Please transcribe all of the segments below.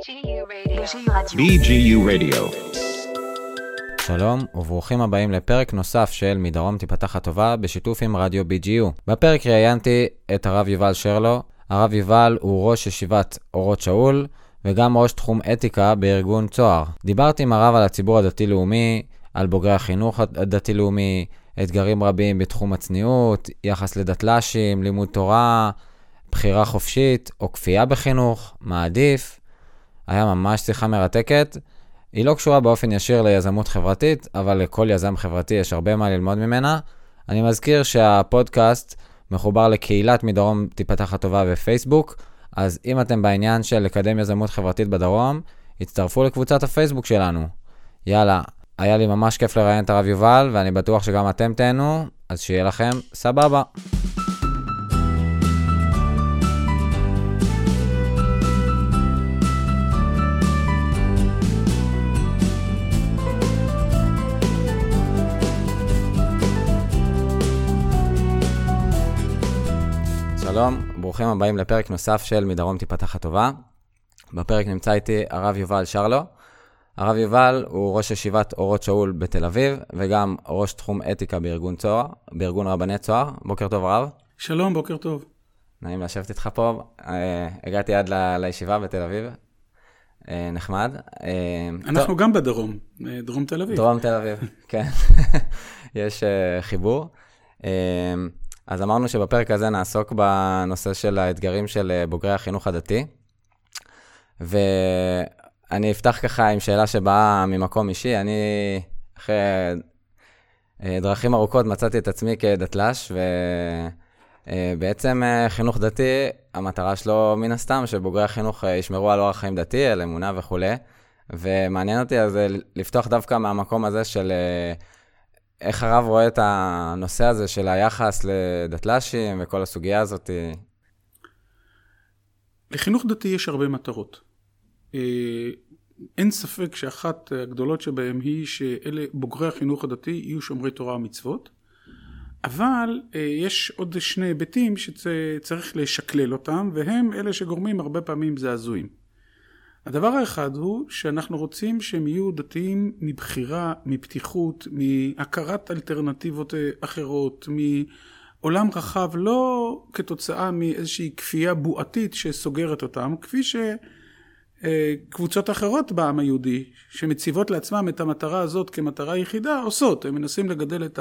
BGU Radio. שלום וברוכים הבאים לפרק נוסף של מדרום תיפתח הטובה בשיתוף עם רדיו BGU. בפרק ראיינתי את הרב יובל שרלו. הרב יובל הוא ראש ישיבת אורות שאול וגם ראש תחום אתיקה בארגון צוהר. דיברתי עם הרב על הציבור הדתי-לאומי, על בוגרי החינוך הדתי-לאומי, אתגרים רבים בתחום הצניעות, יחס לדתל"שים, לימוד תורה, בחירה חופשית או כפייה בחינוך, מה עדיף. היה ממש שיחה מרתקת. היא לא קשורה באופן ישיר ליזמות חברתית, אבל לכל יזם חברתי יש הרבה מה ללמוד ממנה. אני מזכיר שהפודקאסט מחובר לקהילת מדרום תיפתח הטובה בפייסבוק, אז אם אתם בעניין של לקדם יזמות חברתית בדרום, הצטרפו לקבוצת הפייסבוק שלנו. יאללה, היה לי ממש כיף לראיין את הרב יובל, ואני בטוח שגם אתם תהנו, אז שיהיה לכם סבבה. שלום, ברוכים הבאים לפרק נוסף של מדרום תיפתח הטובה. בפרק נמצא איתי הרב יובל שרלו. הרב יובל הוא ראש ישיבת אורות שאול בתל אביב, וגם ראש תחום אתיקה בארגון צוהר, בארגון רבני צוהר. בוקר טוב, הרב. שלום, בוקר טוב. נעים לשבת איתך פה. אה, הגעתי עד ל- לישיבה בתל אביב. אה, נחמד. אה, אנחנו טוב, גם בדרום, דרום תל אביב. דרום תל אביב, כן. יש אה, חיבור. אז אמרנו שבפרק הזה נעסוק בנושא של האתגרים של אה, בוגרי החינוך הדתי. ואני אפתח ככה עם שאלה שבאה ממקום אישי. אני, אחרי אה, דרכים ארוכות, מצאתי את עצמי כדתל"ש, ובעצם אה, חינוך דתי, המטרה שלו מן הסתם שבוגרי החינוך ישמרו על אורח חיים דתי, על אמונה וכולי. ומעניין אותי אז לפתוח דווקא מהמקום הזה של איך הרב רואה את הנושא הזה של היחס לדתל"שים וכל הסוגיה הזאת. לחינוך דתי יש הרבה מטרות. אה, אין ספק שאחת הגדולות שבהן היא שאלה בוגרי החינוך הדתי יהיו שומרי תורה ומצוות, אבל אה, יש עוד שני היבטים שצריך לשקלל אותם, והם אלה שגורמים הרבה פעמים זעזועים. הדבר האחד הוא שאנחנו רוצים שהם יהיו דתיים מבחירה, מפתיחות, מהכרת אלטרנטיבות אה, אחרות, מעולם רחב, לא כתוצאה מאיזושהי כפייה בועתית שסוגרת אותם, כפי שקבוצות אחרות בעם היהודי, שמציבות לעצמם את המטרה הזאת כמטרה יחידה, עושות. הם מנסים לגדל את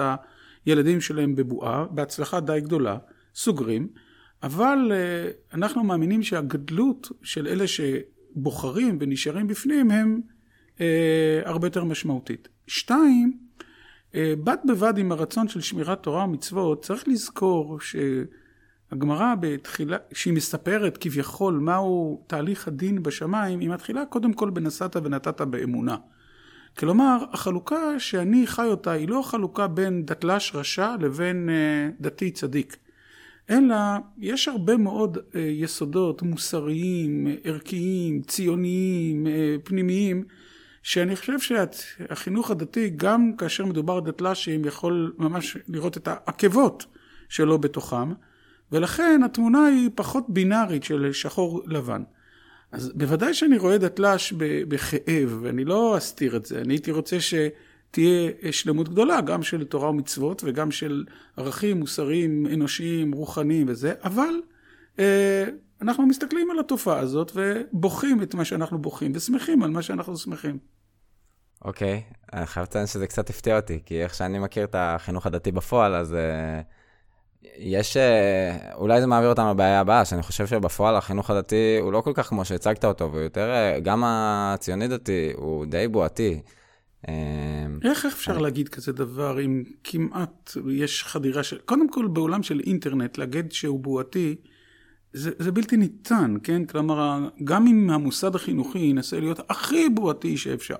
הילדים שלהם בבועה, בהצלחה די גדולה, סוגרים, אבל אה, אנחנו מאמינים שהגדלות של אלה ש... בוחרים ונשארים בפנים הם אה, הרבה יותר משמעותית. שתיים, אה, בד בבד עם הרצון של שמירת תורה ומצוות, צריך לזכור שהגמרא בתחילה, שהיא מספרת כביכול מהו תהליך הדין בשמיים, היא מתחילה קודם כל בנסעת ונתת באמונה. כלומר, החלוקה שאני חי אותה היא לא חלוקה בין דתל"ש רשע לבין אה, דתי צדיק. אלא יש הרבה מאוד אה, יסודות מוסריים, ערכיים, ציוניים, אה, פנימיים, שאני חושב שהחינוך הדתי, גם כאשר מדובר דתל"שים, יכול ממש לראות את העקבות שלו בתוכם, ולכן התמונה היא פחות בינארית של שחור לבן. אז בוודאי שאני רואה דתל"ש בכאב, ואני לא אסתיר את זה, אני הייתי רוצה ש... תהיה שלמות גדולה, גם של תורה ומצוות וגם של ערכים מוסריים, אנושיים, רוחניים וזה, אבל אה, אנחנו מסתכלים על התופעה הזאת ובוכים את מה שאנחנו בוכים ושמחים על מה שאנחנו שמחים. אוקיי, okay. אני חייב לציין שזה קצת הפתיע אותי, כי איך שאני מכיר את החינוך הדתי בפועל, אז uh, יש, uh, אולי זה מעביר אותנו לבעיה הבאה, שאני חושב שבפועל החינוך הדתי הוא לא כל כך כמו שהצגת אותו, והוא יותר, uh, גם הציוני דתי הוא די בועתי. איך אפשר אני... להגיד כזה דבר אם כמעט יש חדירה של... קודם כל בעולם של אינטרנט להגיד שהוא בועתי זה, זה בלתי ניתן, כן? כלומר, גם אם המוסד החינוכי ינסה להיות הכי בועתי שאפשר.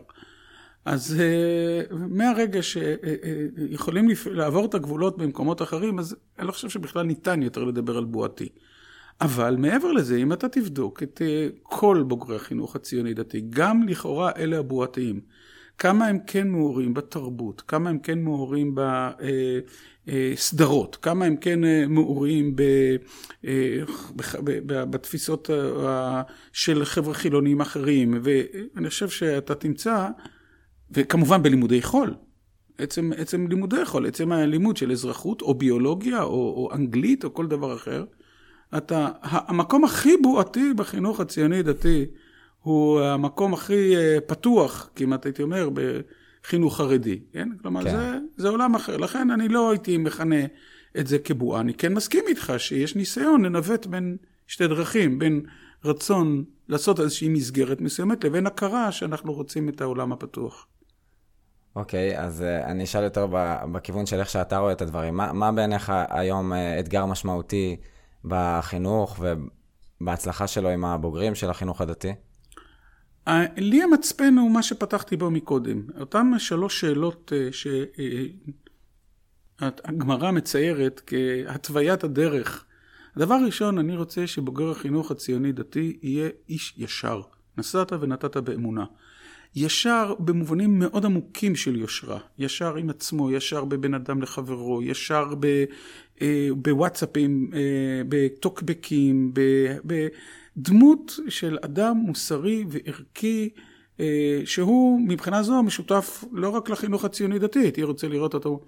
אז uh, מהרגע שיכולים uh, uh, לעבור את הגבולות במקומות אחרים, אז אני לא חושב שבכלל ניתן יותר לדבר על בועתי. אבל מעבר לזה, אם אתה תבדוק את uh, כל בוגרי החינוך הציוני דתי, גם לכאורה אלה הבועתיים, כמה הם כן מעורים בתרבות, כמה הם כן מעורים בסדרות, כמה הם כן מעורים בתפיסות של חבר'ה חילונים אחרים, ואני חושב שאתה תמצא, וכמובן בלימודי חול. עצם, עצם לימודי חול, עצם הלימוד של אזרחות או ביולוגיה או, או אנגלית או כל דבר אחר, אתה, המקום הכי בועתי בחינוך הציוני דתי הוא המקום הכי אה, פתוח, כמעט הייתי אומר, בחינוך חרדי, כן? כלומר, כן. זה, זה עולם אחר. לכן אני לא הייתי מכנה את זה כבועה. אני כן מסכים איתך שיש ניסיון לנווט בין שתי דרכים, בין רצון לעשות איזושהי מסגרת מסוימת לבין הכרה שאנחנו רוצים את העולם הפתוח. אוקיי, okay, אז uh, אני אשאל יותר בכיוון של איך שאתה רואה את הדברים. מה, מה בעיניך היום uh, אתגר משמעותי בחינוך ובהצלחה שלו עם הבוגרים של החינוך הדתי? לי המצפן הוא מה שפתחתי בו מקודם. אותן שלוש שאלות uh, שהגמרא מציירת כהתוויית הדרך. הדבר ראשון, אני רוצה שבוגר החינוך הציוני-דתי יהיה איש ישר. נסעת ונתת באמונה. ישר במובנים מאוד עמוקים של יושרה. ישר עם עצמו, ישר בבין אדם לחברו, ישר ב, אה, בוואטסאפים, אה, בטוקבקים, בדמות של אדם מוסרי וערכי, אה, שהוא מבחינה זו משותף לא רק לחינוך הציוני דתי, הייתי רוצה לראות אותו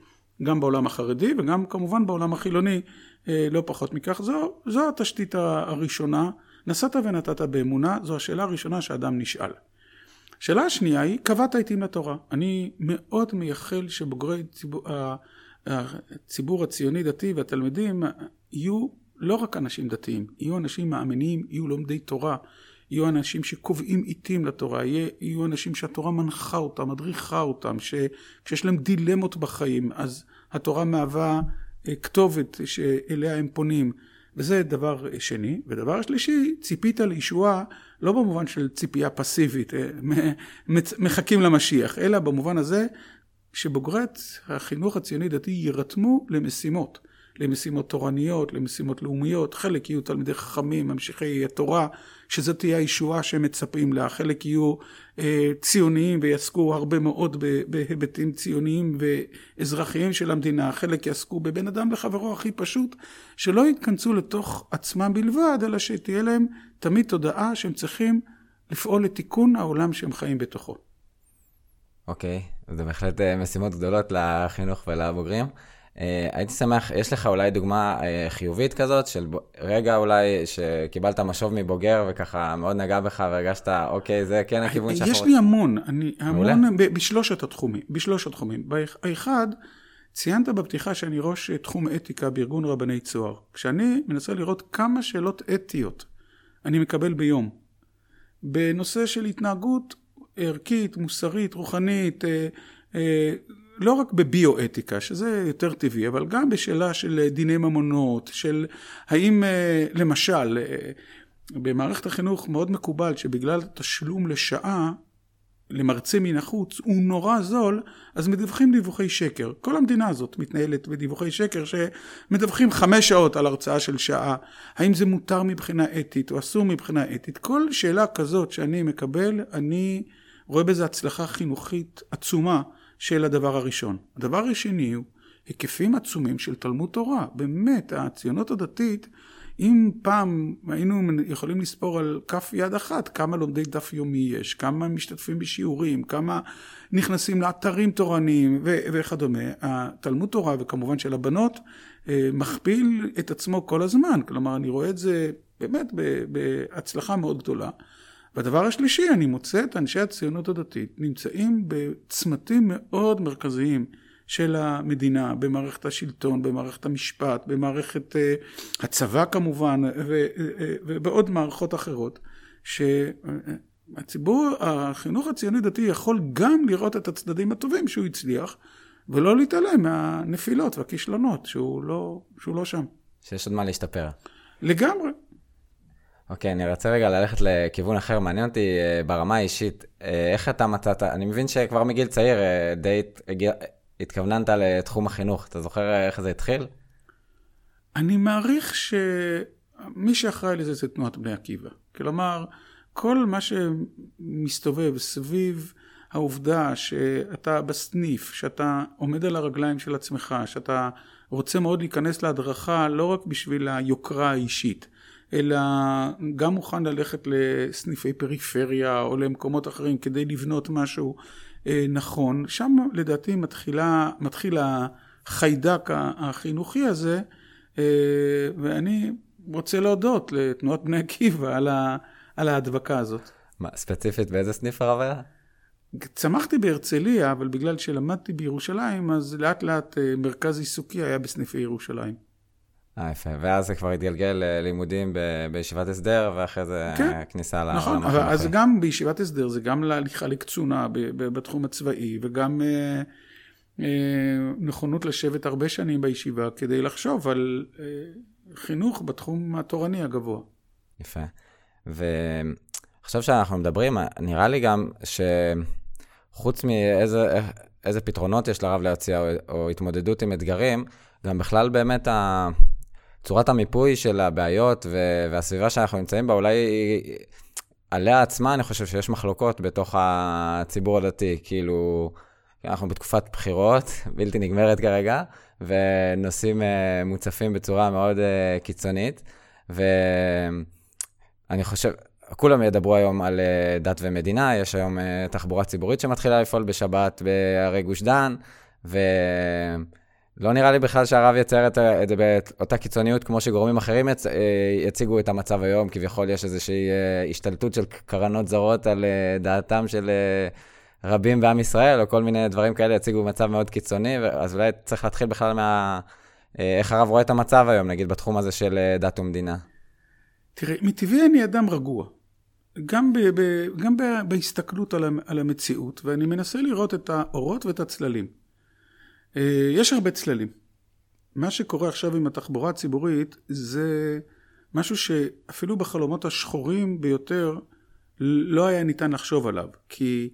גם בעולם החרדי וגם כמובן בעולם החילוני, אה, לא פחות מכך. זו, זו התשתית הראשונה. נסעת ונתת באמונה, זו השאלה הראשונה שאדם נשאל. השאלה השנייה היא, קבעת עיתים לתורה. אני מאוד מייחל שבוגרי ציבור, הציבור הציוני דתי והתלמידים יהיו לא רק אנשים דתיים, יהיו אנשים מאמינים, יהיו לומדי תורה, יהיו אנשים שקובעים עיתים לתורה, יהיו אנשים שהתורה מנחה אותם, מדריכה אותם, שכשיש להם דילמות בחיים, אז התורה מהווה אה, כתובת שאליה הם פונים. וזה דבר שני. ודבר שלישי, ציפית לישועה לא במובן של ציפייה פסיבית, אה, מחכים למשיח, אלא במובן הזה שבוגרי החינוך הציוני דתי יירתמו למשימות. למשימות תורניות, למשימות לאומיות, חלק יהיו תלמידי חכמים, ממשיכי התורה, שזאת תהיה הישועה שהם מצפים לה, חלק יהיו אה, ציוניים ויעסקו הרבה מאוד בהיבטים ציוניים ואזרחיים של המדינה, חלק יעסקו בבן אדם לחברו הכי פשוט, שלא יתכנסו לתוך עצמם בלבד, אלא שתהיה להם תמיד תודעה שהם צריכים לפעול לתיקון העולם שהם חיים בתוכו. אוקיי, okay, זה בהחלט אה, משימות גדולות לחינוך ולבוגרים. אה, הייתי שמח, יש לך אולי דוגמה אה, חיובית כזאת, של רגע אולי שקיבלת משוב מבוגר וככה מאוד נגע בך והרגשת, אוקיי, זה כן הכיוון שאנחנו... יש לי המון, אני המון, בשלושת התחומים, בשלושת התחומים. האחד, ציינת בפתיחה שאני ראש תחום אתיקה בארגון רבני צוהר. כשאני מנסה לראות כמה שאלות אתיות אני מקבל ביום, בנושא של התנהגות ערכית, מוסרית, רוחנית, אה, לא רק בביואתיקה, שזה יותר טבעי, אבל גם בשאלה של דיני ממונות, של האם אה, למשל אה, במערכת החינוך מאוד מקובל שבגלל תשלום לשעה למרצה מן החוץ הוא נורא זול, אז מדווחים דיווחי שקר. כל המדינה הזאת מתנהלת בדיווחי שקר שמדווחים חמש שעות על הרצאה של שעה. האם זה מותר מבחינה אתית או אסור מבחינה אתית? כל שאלה כזאת שאני מקבל, אני רואה בזה הצלחה חינוכית עצומה. של הדבר הראשון. הדבר השני הוא היקפים עצומים של תלמוד תורה. באמת, הציונות הדתית, אם פעם היינו יכולים לספור על כף יד אחת כמה לומדי דף יומי יש, כמה משתתפים בשיעורים, כמה נכנסים לאתרים תורניים ו- וכדומה, התלמוד תורה וכמובן של הבנות אה, מכפיל את עצמו כל הזמן. כלומר, אני רואה את זה באמת בהצלחה מאוד גדולה. והדבר השלישי, אני מוצא את אנשי הציונות הדתית נמצאים בצמתים מאוד מרכזיים של המדינה, במערכת השלטון, במערכת המשפט, במערכת uh, הצבא כמובן, ו, uh, ובעוד מערכות אחרות, שהציבור, החינוך הציוני דתי יכול גם לראות את הצדדים הטובים שהוא הצליח, ולא להתעלם מהנפילות והכישלונות שהוא לא, שהוא לא שם. שיש עוד מה להשתפר. לגמרי. אוקיי, אני רוצה רגע ללכת לכיוון אחר. מעניין אותי אה, ברמה האישית, אה, איך אתה מצאת, אני מבין שכבר מגיל צעיר אה, די התכווננת לתחום החינוך. אתה זוכר איך זה התחיל? אני מעריך שמי שאחראי לזה זה תנועת בני עקיבא. כלומר, כל מה שמסתובב סביב העובדה שאתה בסניף, שאתה עומד על הרגליים של עצמך, שאתה רוצה מאוד להיכנס להדרכה לא רק בשביל היוקרה האישית, אלא גם מוכן ללכת לסניפי פריפריה או למקומות אחרים כדי לבנות משהו אה, נכון, שם לדעתי מתחילה, מתחיל החיידק החינוכי הזה, אה, ואני רוצה להודות לתנועת בני עקיבא על, ה, על ההדבקה הזאת. מה, ספציפית באיזה סניף הרב היה? צמחתי בהרצליה, אבל בגלל שלמדתי בירושלים, אז לאט לאט אה, מרכז עיסוקי היה בסניפי ירושלים. אה, יפה. ואז זה כבר התגלגל ללימודים בישיבת הסדר, ואחרי זה כן, כניסה לעולם נכון, אבל אז גם בישיבת הסדר זה גם להליכה לקצונה בתחום הצבאי, וגם אה, אה, נכונות לשבת הרבה שנים בישיבה כדי לחשוב על אה, חינוך בתחום התורני הגבוה. יפה. ועכשיו שאנחנו מדברים, נראה לי גם שחוץ מאיזה איזה פתרונות יש לרב להציע, או, או התמודדות עם אתגרים, גם בכלל באמת ה... צורת המיפוי של הבעיות והסביבה שאנחנו נמצאים בה, אולי עליה עצמה אני חושב שיש מחלוקות בתוך הציבור הדתי. כאילו, אנחנו בתקופת בחירות בלתי נגמרת כרגע, ונושאים אה, מוצפים בצורה מאוד אה, קיצונית. ואני חושב, כולם ידברו היום על אה, דת ומדינה, יש היום תחבורה ציבורית שמתחילה לפעול בשבת בערי גוש דן, ו... לא נראה לי בכלל שהרב יצייר את זה באותה קיצוניות כמו שגורמים אחרים יצ... אה, יציגו את המצב היום. כביכול יש איזושהי אה, השתלטות של קרנות זרות על אה, דעתם של רבים בעם ישראל, או כל מיני דברים כאלה יציגו מצב מאוד קיצוני, אז אולי צריך להתחיל בכלל מה... איך הרב רואה את המצב היום, נגיד, בתחום הזה של דת ומדינה. תראה, מטבעי אני אדם רגוע. גם, ב, ב, גם ב, בהסתכלות על המציאות, ואני מנסה לראות את האורות ואת הצללים. אה, יש הרבה צללים. מה שקורה עכשיו עם התחבורה הציבורית זה משהו שאפילו בחלומות השחורים ביותר לא היה ניתן לחשוב עליו. כי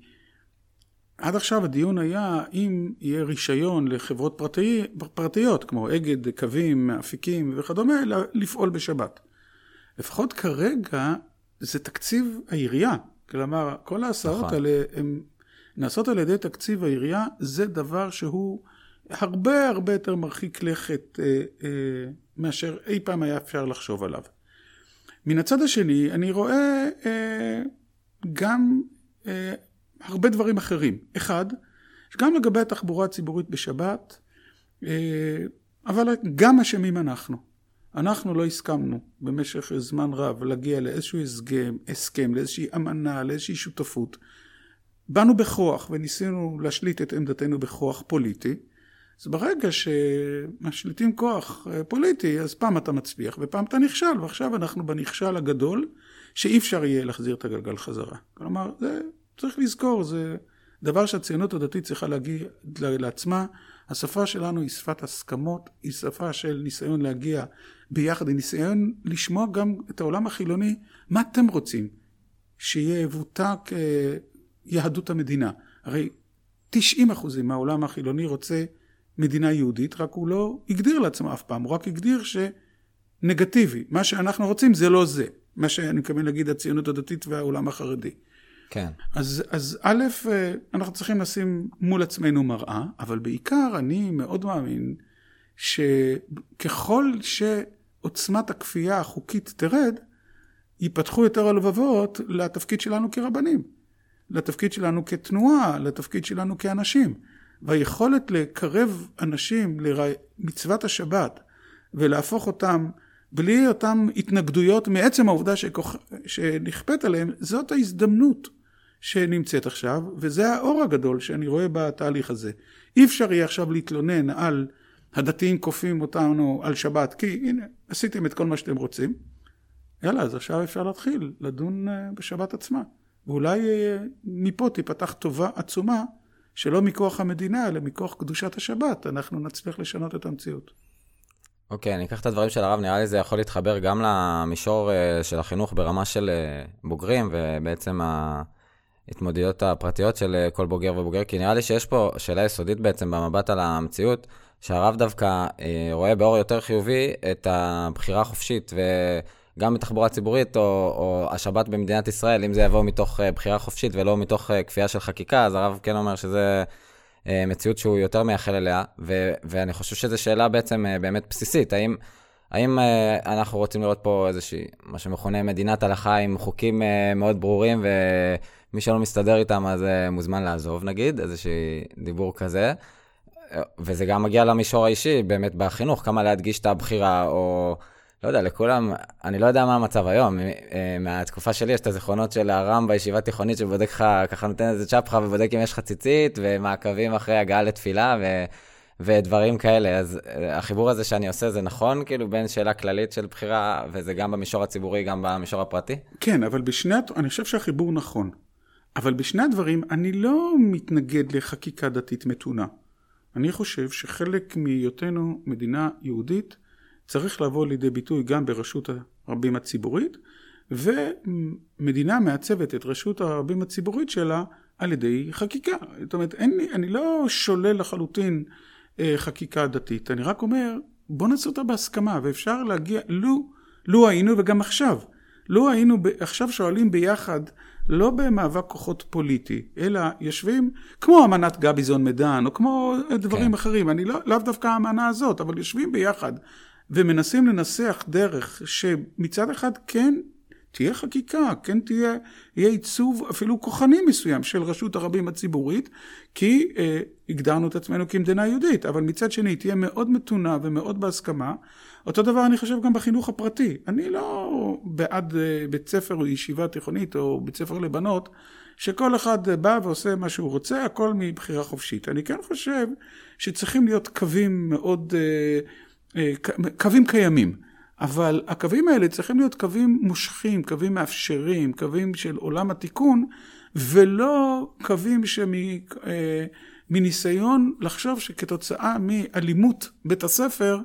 עד עכשיו הדיון היה אם יהיה רישיון לחברות פרטי, פרטיות כמו אגד, קווים, אפיקים וכדומה לפעול בשבת. לפחות כרגע זה תקציב העירייה. כלומר, כל ההסעות נכון. האלה הן נעשות על ידי תקציב העירייה, זה דבר שהוא הרבה הרבה יותר מרחיק לכת אה, אה, מאשר אי פעם היה אפשר לחשוב עליו. מן הצד השני, אני רואה אה, גם אה, הרבה דברים אחרים. אחד, גם לגבי התחבורה הציבורית בשבת, אה, אבל גם אשמים אנחנו. אנחנו לא הסכמנו במשך זמן רב להגיע לאיזשהו הסכם, הסכם, לאיזושהי אמנה, לאיזושהי שותפות. באנו בכוח וניסינו להשליט את עמדתנו בכוח פוליטי. אז ברגע שמשליטים כוח אה, פוליטי, אז פעם אתה מצליח ופעם אתה נכשל, ועכשיו אנחנו בנכשל הגדול, שאי אפשר יהיה להחזיר את הגלגל חזרה. כלומר, זה צריך לזכור, זה דבר שהציונות הדתית צריכה להגיד לעצמה. השפה שלנו היא שפת הסכמות, היא שפה של ניסיון להגיע ביחד, היא ניסיון לשמוע גם את העולם החילוני, מה אתם רוצים? שיבוטא כיהדות המדינה. הרי 90 אחוזים מהעולם החילוני רוצה מדינה יהודית, רק הוא לא הגדיר לעצמו אף פעם, הוא רק הגדיר שנגטיבי. מה שאנחנו רוצים זה לא זה. מה שאני מתכוון להגיד הציונות הדתית והעולם החרדי. כן. אז, אז א', אנחנו צריכים לשים מול עצמנו מראה, אבל בעיקר אני מאוד מאמין שככל שעוצמת הכפייה החוקית תרד, ייפתחו יותר הלבבות לתפקיד שלנו כרבנים, לתפקיד שלנו כתנועה, לתפקיד שלנו כאנשים. והיכולת לקרב אנשים למצוות השבת ולהפוך אותם בלי אותם התנגדויות מעצם העובדה שכוח... שנכפית עליהם, זאת ההזדמנות שנמצאת עכשיו, וזה האור הגדול שאני רואה בתהליך הזה. אי אפשר יהיה עכשיו להתלונן על הדתיים כופים אותנו על שבת, כי הנה, עשיתם את כל מה שאתם רוצים. יאללה, אז עכשיו אפשר להתחיל לדון אה, בשבת עצמה. ואולי אה, מפה תיפתח טובה עצומה שלא מכוח המדינה, אלא מכוח קדושת השבת, אנחנו נצליח לשנות את המציאות. אוקיי, okay, אני אקח את הדברים של הרב, נראה לי זה יכול להתחבר גם למישור uh, של החינוך ברמה של uh, בוגרים, ובעצם ההתמודדויות הפרטיות של uh, כל בוגר ובוגר, כי נראה לי שיש פה שאלה יסודית בעצם במבט על המציאות, שהרב דווקא רואה באור יותר חיובי את הבחירה החופשית, גם בתחבורה ציבורית, או, או השבת במדינת ישראל, אם זה יבוא מתוך uh, בחירה חופשית ולא מתוך uh, כפייה של חקיקה, אז הרב כן אומר שזה uh, מציאות שהוא יותר מייחל אליה, ו, ואני חושב שזו שאלה בעצם באמת בסיסית, האם... האם uh, אנחנו רוצים לראות פה איזושהי, מה שמכונה מדינת הלכה עם חוקים uh, מאוד ברורים, ומי שלא מסתדר איתם אז uh, מוזמן לעזוב נגיד, איזשהו דיבור כזה. וזה גם מגיע למישור האישי, באמת בחינוך, כמה להדגיש את הבחירה, או לא יודע, לכולם, אני לא יודע מה המצב היום. מהתקופה שלי יש את הזיכרונות של הרם בישיבה תיכונית שבודק לך, ככה נותן איזה צ'פחה ובודק אם יש לך ציצית, ומעקבים אחרי הגעה לתפילה, ו... ודברים כאלה. אז אה, החיבור הזה שאני עושה זה נכון, כאילו, בין שאלה כללית של בחירה, וזה גם במישור הציבורי, גם במישור הפרטי? כן, אבל בשני, אני חושב שהחיבור נכון. אבל בשני הדברים, אני לא מתנגד לחקיקה דתית מתונה. אני חושב שחלק מהיותנו מדינה יהודית צריך לבוא לידי ביטוי גם ברשות הרבים הציבורית, ומדינה מעצבת את רשות הרבים הציבורית שלה על ידי חקיקה. זאת אומרת, אין, אני לא שולל לחלוטין אה, חקיקה דתית. אני רק אומר, בוא נעשה אותה בהסכמה, ואפשר להגיע, לו, לו היינו, וגם עכשיו, לו היינו עכשיו שואלים ביחד, לא במאבק כוחות פוליטי, אלא יושבים, כמו אמנת גביזון מדן, או כמו דברים כן. אחרים, אני לא, לאו דווקא האמנה הזאת, אבל יושבים ביחד ומנסים לנסח דרך שמצד אחד כן תהיה חקיקה, כן תהיה, יהיה עיצוב אפילו כוחני מסוים של רשות הרבים הציבורית, כי אה, הגדרנו את עצמנו כמדינה יהודית, אבל מצד שני תהיה מאוד מתונה ומאוד בהסכמה. אותו דבר אני חושב גם בחינוך הפרטי. אני לא בעד אה, בית ספר או ישיבה תיכונית או בית ספר לבנות, שכל אחד בא ועושה מה שהוא רוצה, הכל מבחירה חופשית. אני כן חושב שצריכים להיות קווים מאוד, אה, אה, קווים קיימים. אבל הקווים האלה צריכים להיות קווים מושכים, קווים מאפשרים, קווים של עולם התיקון, ולא קווים שמניסיון אה, לחשוב שכתוצאה מאלימות בית הספר,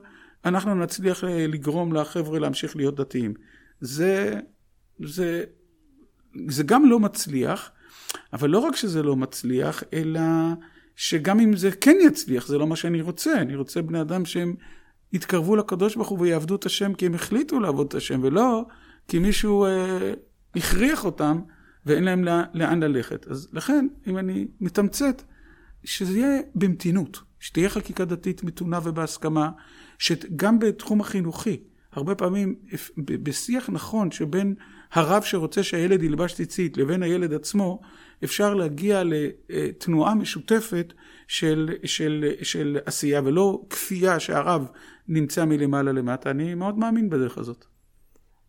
אנחנו נצליח לגרום לחבר'ה להמשיך להיות דתיים. זה, זה, זה גם לא מצליח, אבל לא רק שזה לא מצליח, אלא שגם אם זה כן יצליח, זה לא מה שאני רוצה. אני רוצה בני אדם שהם יתקרבו לקדוש ברוך הוא ויעבדו את השם כי הם החליטו לעבוד את השם, ולא כי מישהו אה, הכריח אותם ואין להם לא, לאן ללכת. אז לכן, אם אני מתמצת, שזה יהיה במתינות, שתהיה חקיקה דתית מתונה ובהסכמה, שגם בתחום החינוכי, הרבה פעמים בשיח נכון שבין הרב שרוצה שהילד ילבש ציצית לבין הילד עצמו, אפשר להגיע לתנועה משותפת של, של, של עשייה ולא כפייה שהרב נמצא מלמעלה למטה. אני מאוד מאמין בדרך הזאת.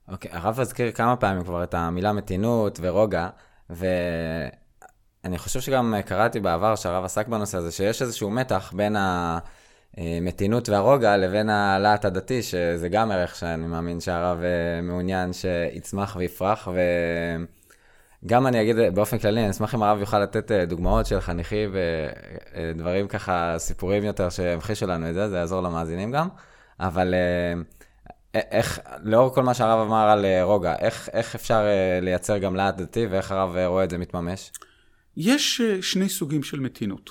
אוקיי, okay, הרב הזכיר כמה פעמים כבר את המילה מתינות ורוגע, ואני חושב שגם קראתי בעבר שהרב עסק בנושא הזה, שיש איזשהו מתח בין המתינות והרוגע לבין הלהט הדתי, שזה גם ערך שאני מאמין שהרב אה, מעוניין שיצמח ויפרח, וגם אני אגיד באופן כללי, אני אשמח אם הרב יוכל לתת אה, דוגמאות של חניכי ודברים ככה, סיפורים יותר שימחישו לנו את זה, זה יעזור למאזינים גם. אבל אה, איך, לאור כל מה שהרב אמר על אה, רוגע, איך, איך אפשר אה, לייצר גם להט דתי ואיך הרב רואה את זה מתממש? יש שני סוגים של מתינות.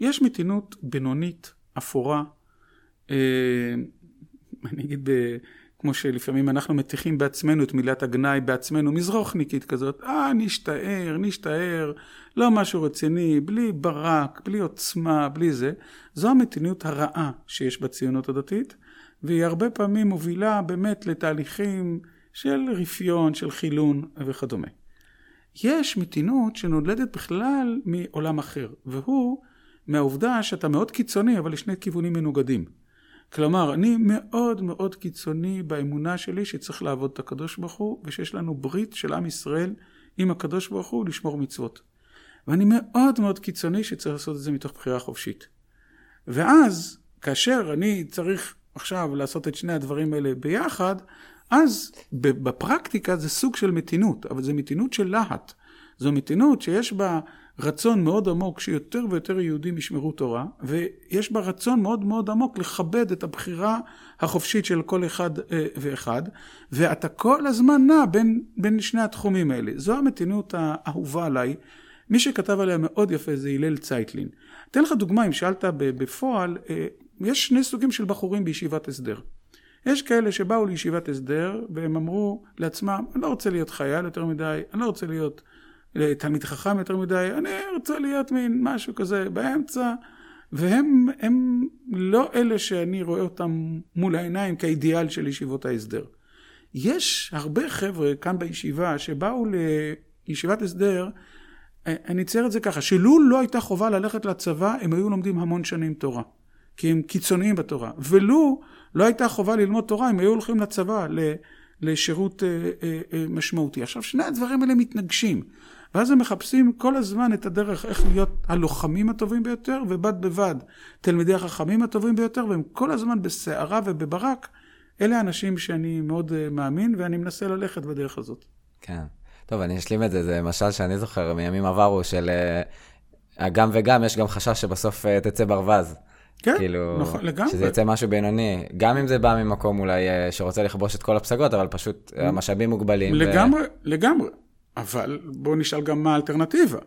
יש מתינות בינונית, אפורה, אה, אני אגיד, כמו שלפעמים אנחנו מטיחים בעצמנו את מילת הגנאי בעצמנו, מזרוחניקית כזאת, אה, נשתער, נשתער, לא משהו רציני, בלי ברק, בלי עוצמה, בלי זה. זו המתינות הרעה שיש בציונות הדתית, והיא הרבה פעמים מובילה באמת לתהליכים של רפיון, של חילון וכדומה. יש מתינות שנולדת בכלל מעולם אחר, והוא מהעובדה שאתה מאוד קיצוני, אבל לשני כיוונים מנוגדים. כלומר, אני מאוד מאוד קיצוני באמונה שלי שצריך לעבוד את הקדוש ברוך הוא, ושיש לנו ברית של עם ישראל עם הקדוש ברוך הוא לשמור מצוות. ואני מאוד מאוד קיצוני שצריך לעשות את זה מתוך בחירה חופשית. ואז, כאשר אני צריך עכשיו לעשות את שני הדברים האלה ביחד, אז בפרקטיקה זה סוג של מתינות, אבל זה מתינות של להט. זו מתינות שיש בה רצון מאוד עמוק שיותר ויותר יהודים ישמרו תורה, ויש בה רצון מאוד מאוד עמוק לכבד את הבחירה החופשית של כל אחד אה, ואחד, ואתה כל הזמן נע בין, בין שני התחומים האלה. זו המתינות האהובה עליי. מי שכתב עליה מאוד יפה זה הלל צייטלין. אתן לך דוגמה, אם שאלת בפועל, אה, יש שני סוגים של בחורים בישיבת הסדר. יש כאלה שבאו לישיבת הסדר, והם אמרו לעצמם, אני לא רוצה להיות חייל יותר מדי, אני לא רוצה להיות תלמיד חכם יותר מדי, אני רוצה להיות מין משהו כזה באמצע, והם הם לא אלה שאני רואה אותם מול העיניים כאידיאל של ישיבות ההסדר. יש הרבה חבר'ה כאן בישיבה שבאו לישיבת הסדר, אני אצייר את זה ככה, שלו לא הייתה חובה ללכת לצבא, הם היו לומדים המון שנים תורה. כי הם קיצוניים בתורה. ולו לא הייתה חובה ללמוד תורה, הם היו הולכים לצבא, לשירות אה, אה, אה, משמעותי. עכשיו, שני הדברים האלה מתנגשים. ואז הם מחפשים כל הזמן את הדרך איך להיות הלוחמים הטובים ביותר, ובד בבד תלמידי החכמים הטובים ביותר, והם כל הזמן בסערה ובברק. אלה האנשים שאני מאוד מאמין, ואני מנסה ללכת בדרך הזאת. כן. טוב, אני אשלים את זה, זה משל שאני זוכר מימים עברו של גם וגם, יש גם חשש שבסוף תצא ברווז. כן, כאילו, נכון, לגמרי. שזה יצא משהו בינוני, גם אם זה בא ממקום אולי אה, שרוצה לכבוש את כל הפסגות, אבל פשוט המשאבים מוגבלים. לגמרי, ו... לגמרי. אבל בוא נשאל גם מה האלטרנטיבה.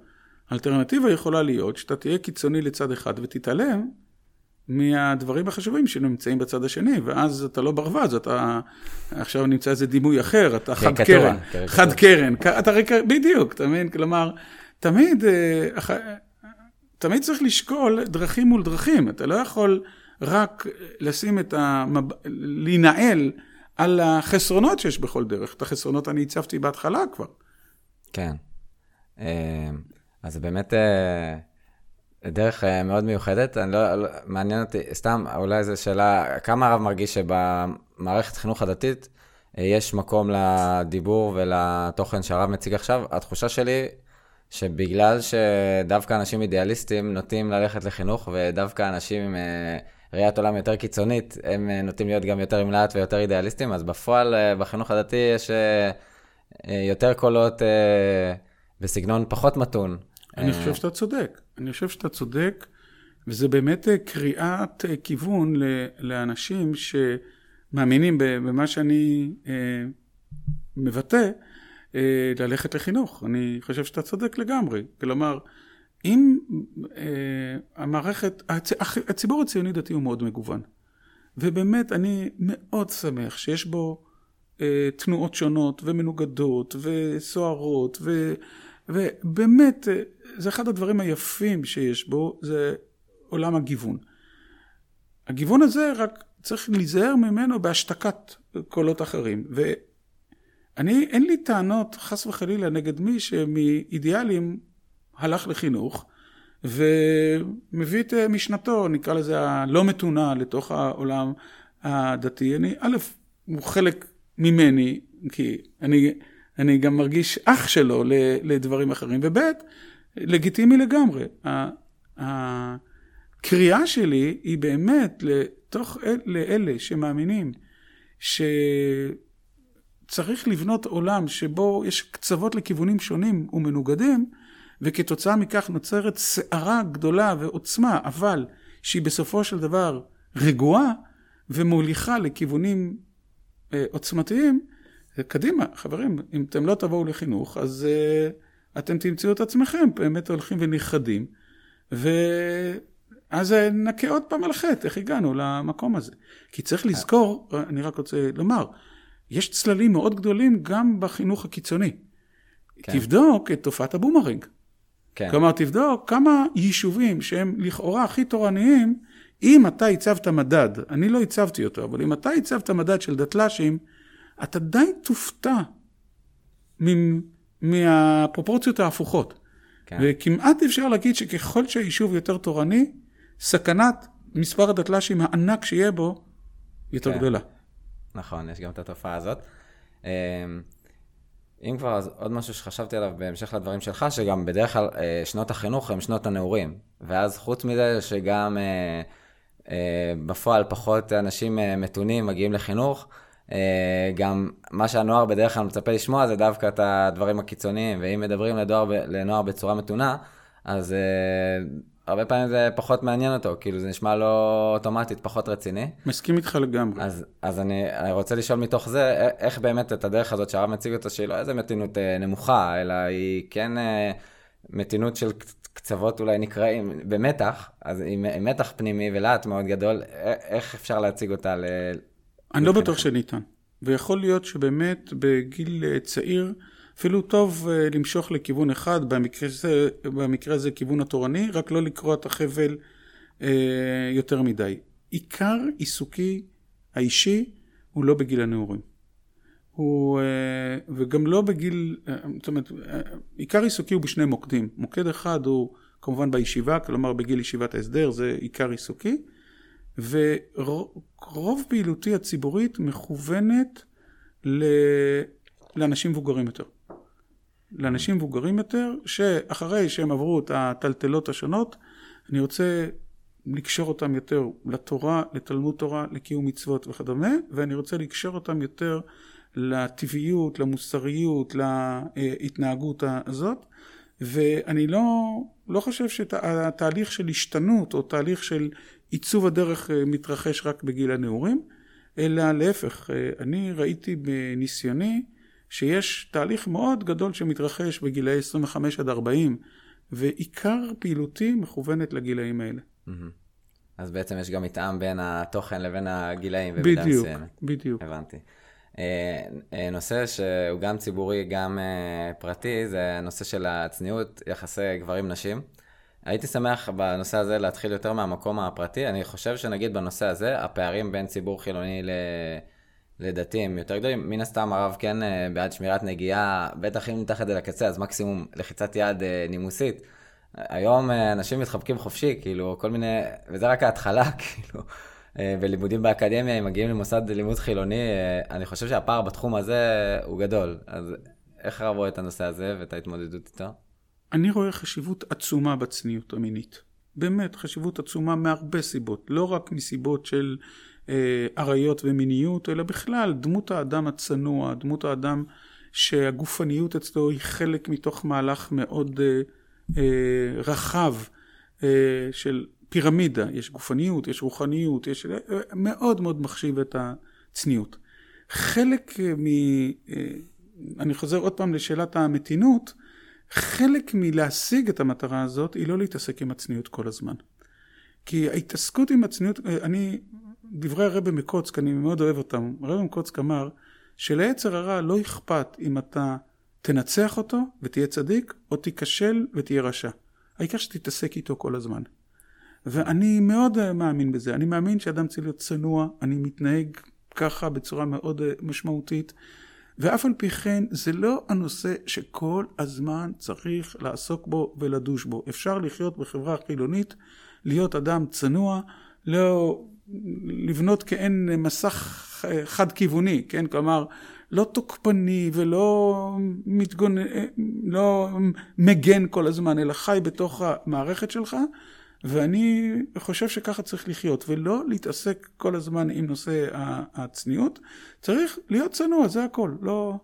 האלטרנטיבה יכולה להיות שאתה תהיה קיצוני לצד אחד ותתעלם מהדברים החשובים שנמצאים בצד השני, ואז אתה לא ברווז, אתה עכשיו נמצא איזה דימוי אחר, אתה חד קרן, חד קרן, אתה בדיוק, אתה מבין? כלומר, תמיד אה, תמיד צריך לשקול דרכים מול דרכים. אתה לא יכול רק לשים את המב... להינעל על החסרונות שיש בכל דרך. את החסרונות אני הצבתי בהתחלה כבר. כן. אה, אז באמת אה, דרך אה, מאוד מיוחדת. אני לא, לא, מעניין אותי, סתם, אולי זו שאלה, כמה הרב מרגיש שבמערכת חינוך הדתית יש מקום לדיבור ולתוכן שהרב מציג עכשיו? התחושה שלי שבגלל שדווקא אנשים אידיאליסטים נוטים ללכת לחינוך, ודווקא אנשים עם אה, ראיית עולם יותר קיצונית, הם אה, נוטים להיות גם יותר עם לאט ויותר אידיאליסטים, אז בפועל אה, בחינוך הדתי יש יותר קולות בסגנון פחות מתון. אני חושב שאתה צודק. אני חושב שאתה צודק, וזה באמת קריאת כיוון לאנשים שמאמינים במה שאני מבטא. אה, ללכת לחינוך. אני חושב שאתה צודק לגמרי. כלומר, אם אה, המערכת, הצ, הציבור הציוני דתי הוא מאוד מגוון. ובאמת, אני מאוד שמח שיש בו אה, תנועות שונות ומנוגדות וסוערות, ו, ובאמת, אה, זה אחד הדברים היפים שיש בו, זה עולם הגיוון. הגיוון הזה רק צריך להיזהר ממנו בהשתקת קולות אחרים. ו... אני, אין לי טענות, חס וחלילה, נגד מי שמאידיאלים הלך לחינוך ומביא את משנתו, נקרא לזה הלא מתונה, לתוך העולם הדתי. אני, א', הוא חלק ממני, כי אני, אני גם מרגיש אח שלו לדברים אחרים, וב', לגיטימי לגמרי. הקריאה שלי היא באמת לתוך, לאלה שמאמינים ש... צריך לבנות עולם שבו יש קצוות לכיוונים שונים ומנוגדים, וכתוצאה מכך נוצרת סערה גדולה ועוצמה, אבל שהיא בסופו של דבר רגועה ומוליכה לכיוונים עוצמתיים, קדימה, חברים, אם אתם לא תבואו לחינוך, אז אה, אתם תמצאו את עצמכם באמת הולכים ונכחדים, ואז נכה עוד פעם על חטא, איך הגענו למקום הזה. כי צריך לזכור, אני רק רוצה לומר, יש צללים מאוד גדולים גם בחינוך הקיצוני. כן. תבדוק את תופעת הבומרינג. כן. כלומר, תבדוק כמה יישובים שהם לכאורה הכי תורניים, אם אתה הצבת מדד, אני לא הצבתי אותו, אבל אם אתה הצבת מדד של דתל"שים, אתה די תופתע מהפרופורציות ההפוכות. כן. וכמעט אפשר להגיד שככל שהיישוב יותר תורני, סכנת מספר הדתל"שים הענק שיהיה בו יותר כן. גדולה. נכון, יש גם את התופעה הזאת. אמ, אם כבר, אז עוד משהו שחשבתי עליו בהמשך לדברים שלך, שגם בדרך כלל אה, שנות החינוך הם שנות הנעורים. ואז חוץ מזה שגם אה, בפועל פחות אנשים מתונים מגיעים לחינוך, גם מה שהנוער בדרך כלל מצפה לשמוע זה דווקא את הדברים הקיצוניים, ואם מדברים לדואר, לנוער בצורה מתונה, אז הרבה פעמים זה פחות מעניין אותו, כאילו זה נשמע לו אוטומטית פחות רציני. מסכים איתך לגמרי. אז, אז אני, אני רוצה לשאול מתוך זה, איך באמת את הדרך הזאת שהרב מציג אותה, שהיא לא איזה מתינות אה, נמוכה, אלא היא כן אה, מתינות של קצוות אולי נקראים במתח, אז היא מתח פנימי ולהט מאוד גדול, איך אפשר להציג אותה אני לא בטוח שניתן. ויכול להיות שבאמת בגיל אה, צעיר, אפילו טוב אה, למשוך לכיוון אחד, במקרה במקרה הזה כיוון התורני, רק לא לקרוע את החבל אה, יותר מדי. עיקר עיסוקי האישי הוא לא בגיל הנעורים. הוא, אה, וגם לא בגיל, אה, זאת אומרת, אה, עיקר עיסוקי הוא בשני מוקדים. מוקד אחד הוא כמובן בישיבה, כלומר בגיל ישיבת ההסדר, זה עיקר עיסוקי. ורוב פעילותי הציבורית מכוונת ל... לאנשים מבוגרים יותר. לאנשים מבוגרים יותר, שאחרי שהם עברו את הטלטלות השונות, אני רוצה לקשור אותם יותר לתורה, לתלמוד תורה, לקיום מצוות וכדומה, ואני רוצה לקשור אותם יותר לטבעיות, למוסריות, להתנהגות הזאת, ואני לא, לא חושב שהתהליך של השתנות או תהליך של עיצוב הדרך אה, מתרחש רק בגיל הנעורים, אלא להפך, אה, אני ראיתי בניסיוני שיש תהליך מאוד גדול שמתרחש בגילאי 25 עד 40, ועיקר פעילותי מכוונת לגילאים האלה. אז בעצם יש גם מתאם בין התוכן לבין הגילאים במידה מסוימת. בדיוק, בדיוק. הבנתי. אה, נושא שהוא גם ציבורי, גם פרטי, זה הנושא של הצניעות, יחסי גברים-נשים. הייתי שמח בנושא הזה להתחיל יותר מהמקום הפרטי. אני חושב שנגיד בנושא הזה, הפערים בין ציבור חילוני ל... לדתיים יותר גדולים. מן הסתם הרב כן אה, בעד שמירת נגיעה, בטח אם ניקח את זה לקצה, אז מקסימום לחיצת יד אה, נימוסית. היום אה, אנשים מתחבקים חופשי, כאילו, כל מיני, וזה רק ההתחלה, כאילו, בלימודים באקדמיה, אם מגיעים למוסד לימוד חילוני, אני חושב שהפער בתחום הזה הוא גדול. אז איך הרב רואה את הנושא הזה ואת ההתמודדות איתו? אני רואה חשיבות עצומה בצניעות המינית. באמת, חשיבות עצומה מהרבה סיבות. לא רק מסיבות של אה, ומיניות, אלא בכלל, דמות האדם הצנוע, דמות האדם שהגופניות אצלו היא חלק מתוך מהלך מאוד אה, אה, רחב אה, של פירמידה. יש גופניות, יש רוחניות, יש... אה, מאוד מאוד מחשיב את הצניעות. חלק מ... אה, אני חוזר עוד פעם לשאלת המתינות, חלק מלהשיג את המטרה הזאת היא לא להתעסק עם הצניעות כל הזמן. כי ההתעסקות עם הצניעות, אני, דברי הרבי מקוצק, אני מאוד אוהב אותם, הרבי מקוצק אמר שליצר הרע לא אכפת אם אתה תנצח אותו ותהיה צדיק, או תיכשל ותהיה רשע. העיקר שתתעסק איתו כל הזמן. ואני מאוד מאמין בזה, אני מאמין שאדם צריך להיות צנוע, אני מתנהג ככה בצורה מאוד משמעותית. ואף על פי כן זה לא הנושא שכל הזמן צריך לעסוק בו ולדוש בו. אפשר לחיות בחברה חילונית, להיות אדם צנוע, לא לבנות כעין מסך חד-כיווני, כן? כלומר, לא תוקפני ולא מתגונ... לא מגן כל הזמן, אלא חי בתוך המערכת שלך, ואני חושב שככה צריך לחיות, ולא להתעסק כל הזמן עם נושא הצניעות. צריך להיות צנוע, זה הכל. לא,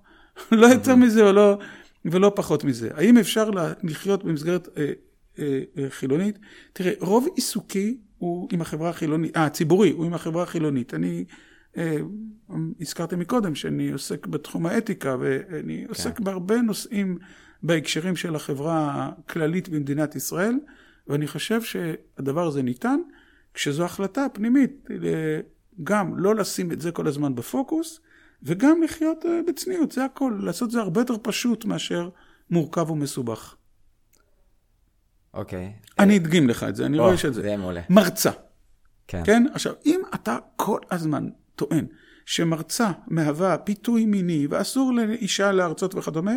לא יותר מזה ולא, ולא פחות מזה. האם אפשר לחיות במסגרת אה, אה, אה, חילונית? תראה, רוב עיסוקי הוא עם החברה החילונית, אה, הציבורי הוא עם החברה החילונית. אני אה, הזכרתי מקודם שאני עוסק בתחום האתיקה, ואני כן. עוסק בהרבה נושאים בהקשרים של החברה הכללית במדינת ישראל. ואני חושב שהדבר הזה ניתן כשזו החלטה פנימית, גם לא לשים את זה כל הזמן בפוקוס, וגם לחיות אה, בצניעות, זה הכל. לעשות זה הרבה יותר פשוט מאשר מורכב ומסובך. אוקיי. אני אדגים לך את זה, אני רואה את זה. זה יהיה מעולה. מרצה. כן. כן? עכשיו, אם אתה כל הזמן טוען שמרצה מהווה פיתוי מיני ואסור לאישה להרצות וכדומה,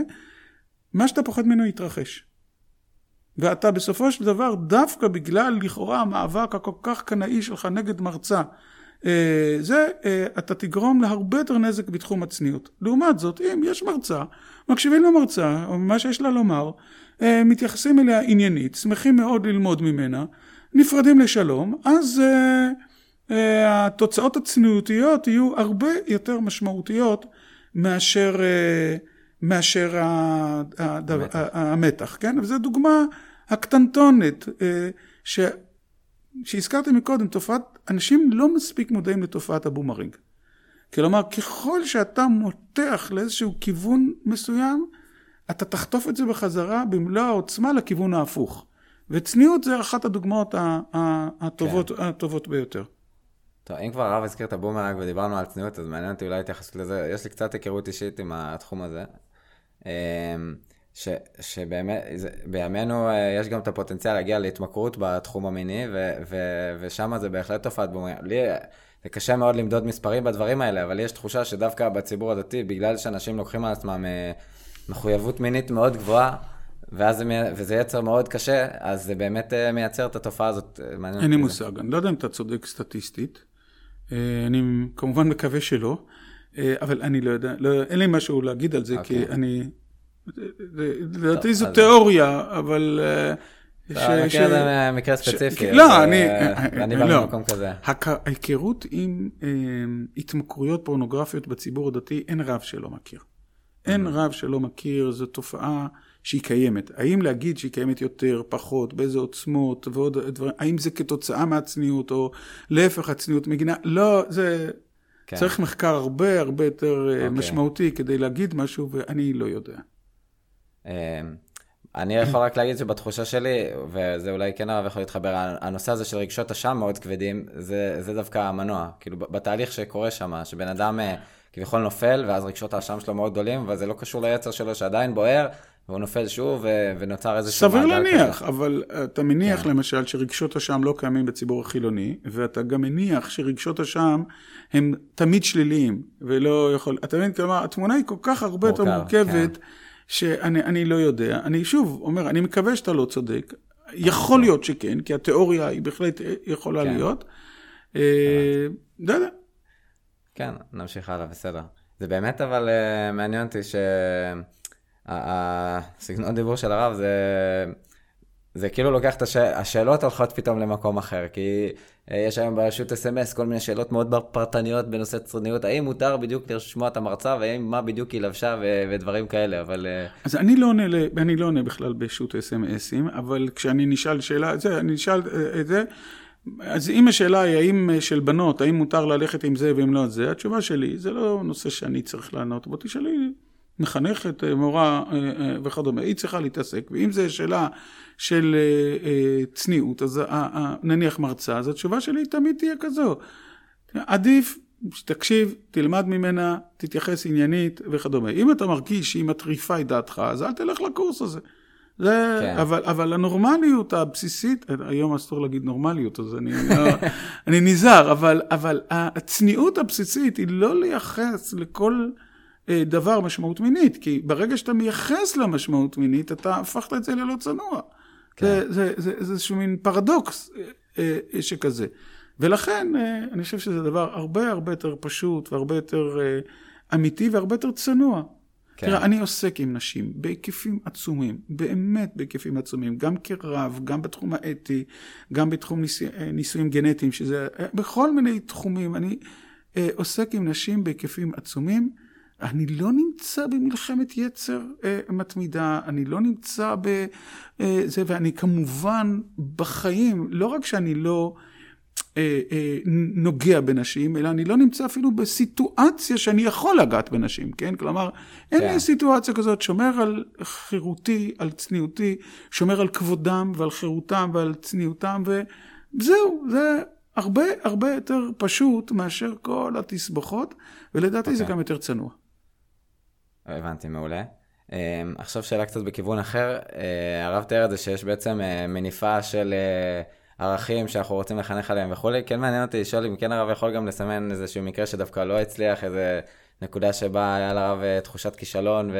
מה שאתה פוחד ממנו יתרחש. ואתה בסופו של דבר, דווקא בגלל לכאורה המאבק הכל כך קנאי שלך נגד מרצה, אה, זה, אה, אתה תגרום להרבה יותר נזק בתחום הצניעות. לעומת זאת, אם יש מרצה, מקשיבים למרצה, או מה שיש לה לומר, אה, מתייחסים אליה עניינית, שמחים מאוד ללמוד ממנה, נפרדים לשלום, אז התוצאות הצניעותיות יהיו הרבה יותר משמעותיות מאשר, מאשר המתח. המתח, כן? וזו דוגמה הקטנטונת, אה, ש... שהזכרתי מקודם, תופעת, אנשים לא מספיק מודעים לתופעת הבומרינג. כלומר, ככל שאתה מותח לאיזשהו כיוון מסוים, אתה תחטוף את זה בחזרה במלוא העוצמה לכיוון ההפוך. וצניעות זה אחת הדוגמאות הטובות, כן. הטובות ביותר. טוב, אם כבר הרב הזכיר את הבומרנג ודיברנו על צניעות, אז מעניין אותי אולי התייחסות לזה. יש לי קצת היכרות אישית עם התחום הזה. אמ, ש, שבאמת, זה, בימינו אה, יש גם את הפוטנציאל להגיע להתמכרות בתחום המיני, ו, ו, ושם זה בהחלט תופעת בומרנג. לי, זה קשה מאוד למדוד מספרים בדברים האלה, אבל יש תחושה שדווקא בציבור הדתי, בגלל שאנשים לוקחים על עצמם אה, מחויבות מינית מאוד גבוהה, ואז זה, וזה יצר מאוד קשה, אז זה באמת אה, מייצר את התופעה הזאת. אין לי מושג, אני לא יודע אם אתה צודק סטטיסטית. אני כמובן מקווה שלא, אבל אני לא יודע, לא, אין לי משהו להגיד על זה, okay. כי אוקיי. אני לדעתי זו תיאוריה, אבל... אה, אתה מכיר את זה מקרה ספציפי. לא, אני... אני בא לא. ממקום כזה. ההיכרות עם אה, התמכרויות פורנוגרפיות בציבור הדתי, אין רב שלא מכיר. אין. רב שלא מכיר, זו תופעה שהיא קיימת. האם להגיד שהיא קיימת יותר, פחות, באיזה עוצמות ועוד דברים, האם זה כתוצאה מהצניעות, או להפך הצניעות מגינה, לא, זה... כן. צריך מחקר הרבה הרבה יותר okay. אה, אוקיי. משמעותי כדי להגיד משהו, ואני לא יודע. אמ, אני יכול רק להגיד שבתחושה שלי, וזה אולי כן הרב יכול להתחבר, הנושא הזה של רגשות אשם מאוד כבדים, זה, זה דווקא המנוע. כאילו, בתהליך שקורה שם, שבן אדם אה, כביכול נופל, ואז רגשות האשם שלו מאוד גדולים, וזה לא קשור ליצר שלו שעדיין בוער, והוא נופל שוב, ונוצר איזשהו כזה. סביר להניח, אבל אתה מניח כן. למשל שרגשות אשם לא קיימים בציבור החילוני, ואתה גם מניח שרגשות אשם הם תמיד שליליים, ולא יכול... אתה מבין? כלומר, התמונה היא כל כך הרבה יותר מורכבת. כן. שאני לא יודע. אני שוב אומר, אני מקווה שאתה לא צודק. יכול להיות שכן, כי התיאוריה היא בהחלט יכולה כן. להיות. אה, לא יודע. כן, נמשיך הלאה, בסדר. זה באמת אבל uh, מעניין אותי שהסגנון דיבור של הרב זה זה כאילו לוקח את הש... השאלות הולכות פתאום למקום אחר, כי אה, יש היום ברשות אס.אם.אס כל מיני שאלות מאוד פרטניות בנושא צרניות, האם מותר בדיוק לשמוע את המרצה, והאם מה בדיוק היא לבשה ו... ודברים כאלה, אבל... אה, אז אני לא עונה, אני לא עונה בכלל ברשות אס.אם.אסים, אבל כשאני נשאל שאלה, זה, אני נשאל אה, את זה, אז אם השאלה היא האם של בנות, האם מותר ללכת עם זה ואם לא את זה, התשובה שלי, זה לא נושא שאני צריך לענות בוא תשאלי מחנכת, מורה וכדומה, היא צריכה להתעסק, ואם זו שאלה של אה, אה, צניעות, אז נניח מרצה, אז התשובה שלי תמיד תהיה כזו. עדיף תקשיב, תלמד ממנה, תתייחס עניינית וכדומה. אם אתה מרגיש שהיא מטריפה את דעתך, אז אל תלך לקורס הזה. זה, כן. אבל, אבל הנורמליות הבסיסית, היום אסור להגיד נורמליות, אז אני, לא, אני נזהר, אבל, אבל הצניעות הבסיסית היא לא לייחס לכל אה, דבר משמעות מינית, כי ברגע שאתה מייחס לה משמעות מינית, אתה הפכת את זה ללא צנוע. כן. זה, זה, זה, זה איזשהו מין פרדוקס אה, אה, שכזה. ולכן אה, אני חושב שזה דבר הרבה הרבה יותר פשוט והרבה יותר אמיתי והרבה יותר צנוע. כן. תראה, אני עוסק עם נשים בהיקפים עצומים, באמת בהיקפים עצומים, גם כרב, גם בתחום האתי, גם בתחום ניסו, ניסויים גנטיים, שזה, בכל מיני תחומים, אני עוסק עם נשים בהיקפים עצומים. אני לא נמצא במלחמת יצר אה, מתמידה, אני לא נמצא בזה, אה, ואני כמובן בחיים, לא רק שאני לא אה, אה, נוגע בנשים, אלא אני לא נמצא אפילו בסיטואציה שאני יכול לגעת בנשים, כן? כלומר, אין כן. לי סיטואציה כזאת, שומר על חירותי, על צניעותי, שומר על כבודם ועל חירותם ועל צניעותם, וזהו, זה... הרבה הרבה יותר פשוט מאשר כל התסבוכות, ולדעתי okay. זה אוקיי. גם יותר צנוע. הבנתי, מעולה. Um, עכשיו שאלה קצת בכיוון אחר, uh, הרב תיאר את זה שיש בעצם uh, מניפה של uh, ערכים שאנחנו רוצים לחנך עליהם וכולי, כן מעניין אותי לשאול אם כן הרב יכול גם לסמן איזשהו מקרה שדווקא לא הצליח, איזה נקודה שבה היה לרב תחושת כישלון ו...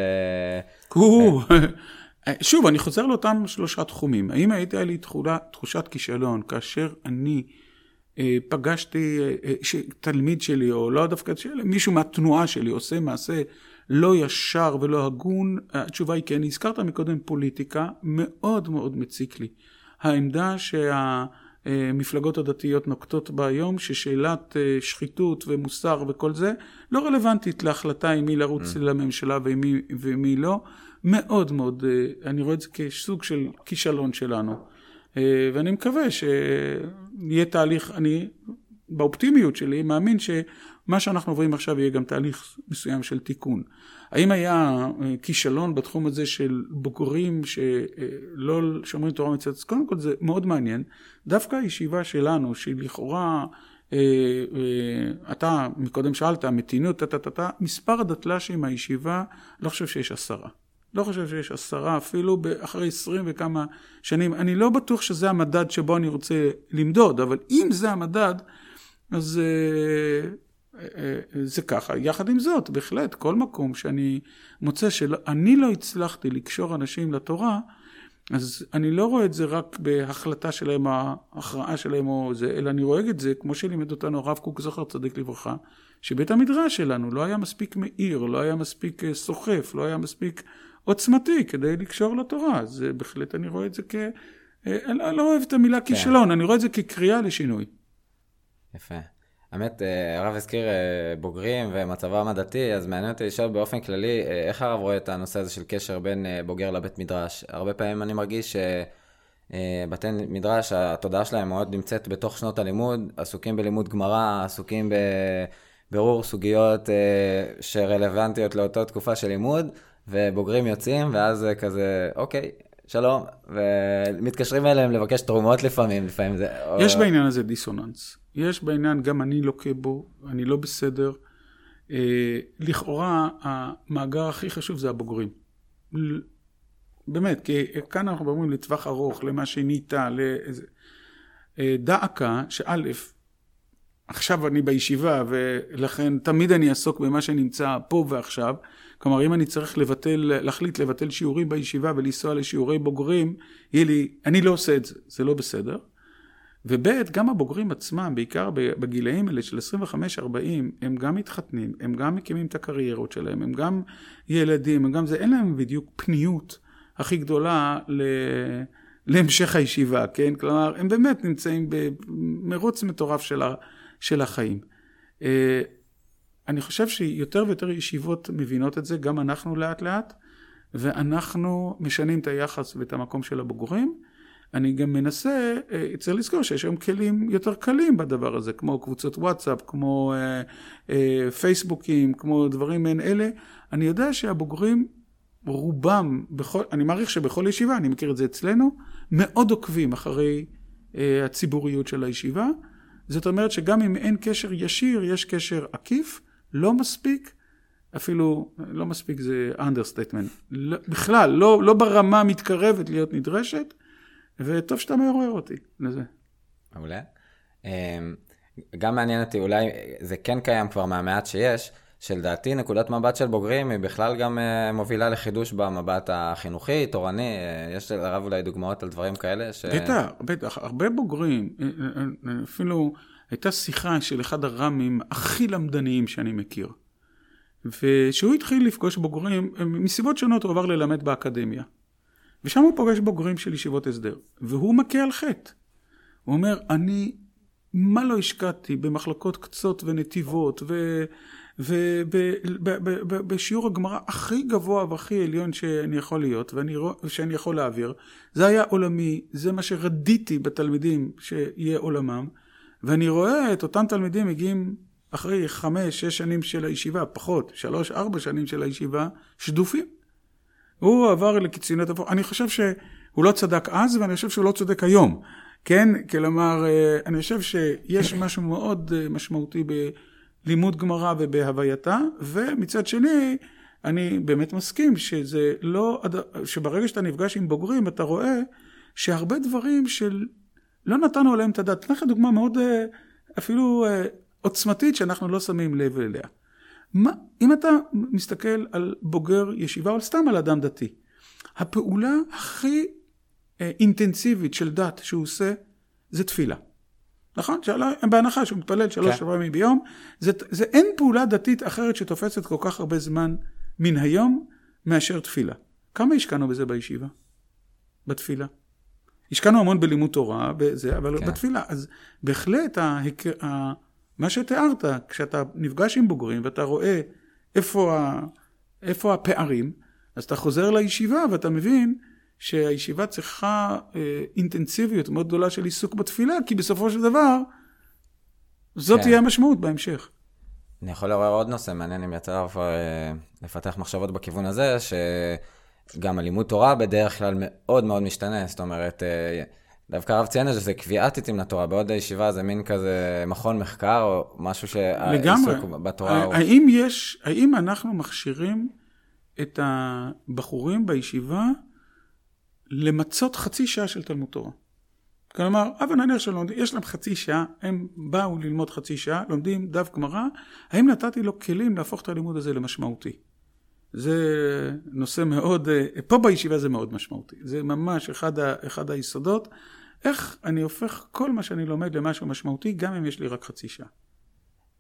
שוב, אני חוזר לאותם שלושה תחומים. האם הייתה לי תחולה, תחושת כישלון כאשר אני אה, פגשתי אה, תלמיד שלי, או לא דווקא שלי, מישהו מהתנועה שלי עושה מעשה לא ישר ולא הגון? התשובה היא כן. הזכרת מקודם פוליטיקה, מאוד מאוד מציק לי. העמדה שהמפלגות הדתיות נוקטות בה היום, ששאלת אה, שחיתות ומוסר וכל זה, לא רלוונטית להחלטה עם מי לרוץ mm. לממשלה ומי, ומי לא. מאוד מאוד, אה, אני רואה את זה כסוג של כישלון שלנו. אה, ואני מקווה שיהיה תהליך, אני באופטימיות שלי מאמין ש... מה שאנחנו עוברים עכשיו יהיה גם תהליך מסוים של תיקון. האם היה אה, כישלון בתחום הזה של בוגרים שלא שומרים תורה מצוות? קודם כל זה מאוד מעניין. דווקא הישיבה שלנו, שהיא לכאורה אה, אה, אתה מקודם שאלת, מתינות, טה-טה-טה, מספר הדתל"שים מהישיבה, לא חושב שיש עשרה. לא חושב שיש עשרה, אפילו אחרי עשרים וכמה שנים. אני לא בטוח שזה המדד שבו אני רוצה למדוד, אבל אם זה המדד, אז זה ככה. יחד עם זאת, בהחלט, כל מקום שאני מוצא שאני לא הצלחתי לקשור אנשים לתורה, אז אני לא רואה את זה רק בהחלטה שלהם, ההכרעה שלהם או זה, אלא אני רואה את זה, כמו שלימד אותנו הרב קוק זכר צדיק לברכה, שבית המדרש שלנו לא היה מספיק מאיר, לא היה מספיק אה, סוחף, לא היה מספיק עוצמתי כדי לקשור לתורה. אז אה, בהחלט אני רואה את זה כ... אה, אני לא אוהב את המילה כן. כישלון, אני רואה את זה כקריאה לשינוי. יפה. האמת, אה, הרב הזכיר אה, בוגרים ומצבם הדתי, אז מעניין אותי לשאול באופן כללי, אה, איך הרב רואה את הנושא הזה של קשר בין בוגר לבית מדרש? הרבה פעמים אני מרגיש שבתי מדרש, התודעה שלהם מאוד נמצאת בתוך שנות הלימוד, עסוקים בלימוד גמרא, עסוקים בבירור סוגיות שרלוונטיות לאותה תקופה של לימוד, ובוגרים יוצאים, ואז כזה, אוקיי, שלום, ומתקשרים אליהם לבקש תרומות לפעמים, לפעמים זה... יש בעניין הזה דיסוננס. יש בעניין, גם אני לוקה בו, אני לא בסדר. אה, לכאורה, המאגר הכי חשוב זה הבוגרים. באמת, כי כאן אנחנו מדברים לטווח ארוך, למה שניטה, לאיזה... אה, דאקה, שא', עכשיו אני בישיבה, ולכן תמיד אני אעסוק במה שנמצא פה ועכשיו. כלומר, אם אני צריך לבטל, להחליט לבטל שיעורים בישיבה ולנסוע לשיעורי בוגרים, יהיה לי, אני לא עושה את זה, זה לא בסדר. וב', גם הבוגרים עצמם, בעיקר בגילאים האלה של 25-40, הם גם מתחתנים, הם גם מקימים את הקריירות שלהם, הם גם ילדים, הם גם זה, אין להם בדיוק פניות הכי גדולה ל... להמשך הישיבה, כן? כלומר, הם באמת נמצאים במרוץ מטורף של, ה... של החיים. אה, אני חושב שיותר ויותר ישיבות מבינות את זה, גם אנחנו לאט לאט, ואנחנו משנים את היחס ואת המקום של הבוגרים. אני גם מנסה, אה, צריך לזכור שיש היום כלים יותר קלים בדבר הזה, כמו קבוצות וואטסאפ, כמו אה, אה, פייסבוקים, כמו דברים מעין אלה. אני יודע שהבוגרים, רובם, בכל, אני מעריך שבכל ישיבה, אני מכיר את זה אצלנו, מאוד עוקבים אחרי הציבוריות של הישיבה. זאת אומרת שגם אם אין קשר ישיר, יש קשר עקיף, לא מספיק, אפילו, לא מספיק זה understatement, לא, בכלל, לא, לא ברמה מתקרבת להיות נדרשת, וטוב שאתה מעורר אותי לזה. מעולה. אמ, גם מעניין אותי, אולי זה כן קיים כבר מהמעט שיש, שלדעתי נקודת מבט של בוגרים היא בכלל גם אה, מובילה לחידוש במבט החינוכי, תורני, אה, יש לרב אולי דוגמאות על דברים כאלה? ש... בטח, בטח, הרבה בוגרים, אה, אפילו הייתה שיחה של אחד הרמים הכי למדניים שאני מכיר. וכשהוא התחיל לפגוש בוגרים, מסיבות שונות הוא עבר ללמד באקדמיה. ושם הוא פוגש בוגרים של ישיבות הסדר, והוא מכה על חטא. הוא אומר, אני, מה לא השקעתי במחלקות קצות ונתיבות, ובשיעור הגמרא הכי גבוה והכי עליון שאני יכול להיות, ואני, שאני יכול להעביר, זה היה עולמי, זה מה שרדיתי בתלמידים שיהיה עולמם, ואני רואה את אותם תלמידים מגיעים אחרי חמש, שש שנים של הישיבה, פחות, שלוש, ארבע שנים של הישיבה, שדופים. הוא עבר לקיצוניות הפוך. אני חושב שהוא לא צדק אז, ואני חושב שהוא לא צודק היום. כן? כלומר, אה, אני חושב שיש משהו מאוד אה, משמעותי בלימוד גמרא ובהווייתה, ומצד שני, אני באמת מסכים שזה לא, שברגע שאתה נפגש עם בוגרים, אתה רואה שהרבה דברים של לא נתנו עליהם את הדעת. אתן לך דוגמה מאוד אה, אפילו עוצמתית שאנחנו לא שמים לב אליה. מה, אם אתה מסתכל על בוגר ישיבה, או סתם על אדם דתי, הפעולה הכי אה, אינטנסיבית של דת שהוא עושה, זה תפילה. נכון? שאלה, בהנחה שהוא מתפלל שלוש כן. פעמים ביום, זה, זה אין פעולה דתית אחרת שתופסת כל כך הרבה זמן מן היום מאשר תפילה. כמה השקענו בזה בישיבה? בתפילה. השקענו המון בלימוד תורה, בזה, אבל כן. בתפילה. אז בהחלט ההק... מה שתיארת, כשאתה נפגש עם בוגרים ואתה רואה איפה, ה, איפה הפערים, אז אתה חוזר לישיבה ואתה מבין שהישיבה צריכה אה, אינטנסיביות מאוד גדולה של עיסוק בתפילה, כי בסופו של דבר, זאת כן. תהיה המשמעות בהמשך. אני יכול לעורר עוד נושא מעניין אם יצא אה, לפתח מחשבות בכיוון הזה, שגם הלימוד תורה בדרך כלל מאוד מאוד משתנה, זאת אומרת, אה, דווקא הרב ציין את זה, זה קביעת עיתים לתורה, בעוד הישיבה זה מין כזה מכון מחקר, או משהו לגמרי. שהעיסוק בתורה הוא... האם יש, האם אנחנו מכשירים את הבחורים בישיבה למצות חצי שעה של תלמוד תורה? כלומר, אבל נניח שיש להם חצי שעה, הם באו ללמוד חצי שעה, לומדים דף גמרא, האם נתתי לו כלים להפוך את הלימוד הזה למשמעותי? זה נושא מאוד, פה בישיבה זה מאוד משמעותי. זה ממש אחד, ה, אחד היסודות. איך אני הופך כל מה שאני לומד למשהו משמעותי, גם אם יש לי רק חצי שעה.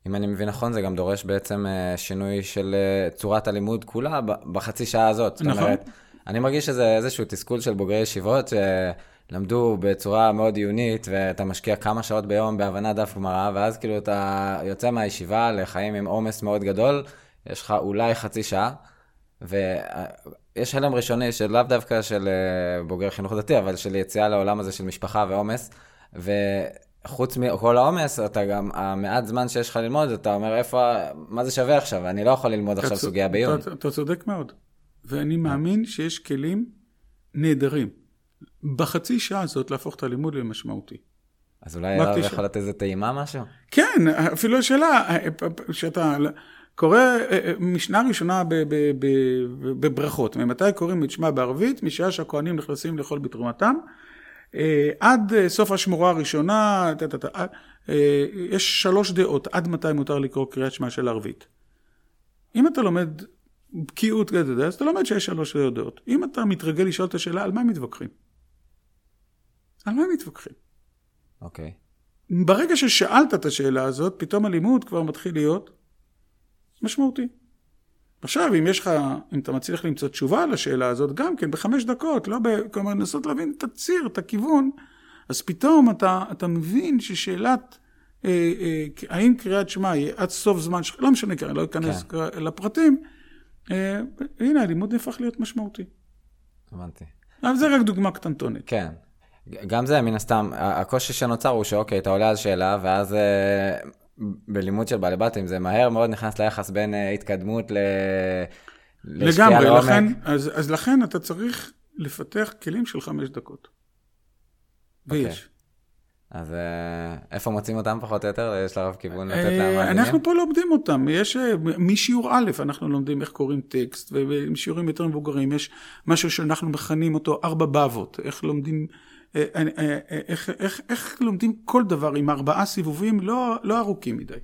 אם אני מבין נכון, זה גם דורש בעצם אה, שינוי של אה, צורת הלימוד כולה בחצי שעה הזאת. נכון. אומרת, אני מרגיש שזה איזשהו תסכול של בוגרי ישיבות שלמדו בצורה מאוד עיונית, ואתה משקיע כמה שעות ביום בהבנת דף גמרא, ואז כאילו אתה יוצא מהישיבה לחיים עם עומס מאוד גדול, יש לך אולי חצי שעה. ויש הלם ראשוני של לאו דווקא של אה, בוגר חינוך דתי, אבל של יציאה לעולם הזה של משפחה ועומס. וחוץ מכל העומס, אתה גם, המעט זמן שיש לך ללמוד, אתה אומר, איפה, מה זה שווה עכשיו? אני לא יכול ללמוד עכשיו סוגיה בעיון. אתה, אתה צודק מאוד. ואני מאמין שיש כלים נהדרים. בחצי שעה הזאת להפוך את הלימוד למשמעותי. אז אולי הרב יכול לתת איזה טעימה משהו? כן, אפילו השאלה, שאתה... קורא אה, אה, משנה ראשונה בברכות. ממתי קוראים את שמע בערבית? משעה שהכוהנים נכנסים לאכול בתרומתם. אה, עד סוף השמורה הראשונה, יש שלוש דעות, עד מתי מותר לקרוא קריאת שמע של ערבית. אם אתה לומד בקיאות, אז אתה לומד שיש שלוש דעות. אם אתה מתרגל לשאול את השאלה, על מה מתווכחים? על מה מתווכחים? אוקיי. Okay. ברגע ששאלת את השאלה הזאת, פתאום הלימוד כבר מתחיל להיות משמעותי. עכשיו, אם יש לך, אם אתה מצליח למצוא תשובה לשאלה הזאת, גם כן בחמש דקות, לא ב... כלומר, לנסות להבין את הציר, את הכיוון, אז פתאום אתה, אתה מבין ששאלת אה, אה, האם קריאת שמע היא עד סוף זמן, ש... לא משנה, כי אני לא אכנס כן. לפרטים, אה, הנה, הלימוד נהפך להיות משמעותי. הבנתי. אבל זה רק דוגמה קטנטונת. כן. גם זה, מן הסתם, הקושי שנוצר הוא שאוקיי, אתה עולה על שאלה, ואז אה, בלימוד של בעלי בתים, זה מהר מאוד נכנס ליחס בין uh, התקדמות ל... לגמרי, לכן, אז, אז לכן אתה צריך לפתח כלים של חמש דקות. ויש. Okay. אז uh, איפה מוצאים אותם פחות או יותר? יש לרב כיוון לתת להם? אנחנו פה לומדים אותם. יש, משיעור א', אנחנו לומדים איך קוראים טקסט, ובשיעורים יותר מבוגרים יש משהו שאנחנו מכנים אותו ארבע בבות, איך לומדים... אה, אה, אה, איך, איך, איך לומדים כל דבר עם ארבעה סיבובים לא, לא ארוכים מדי.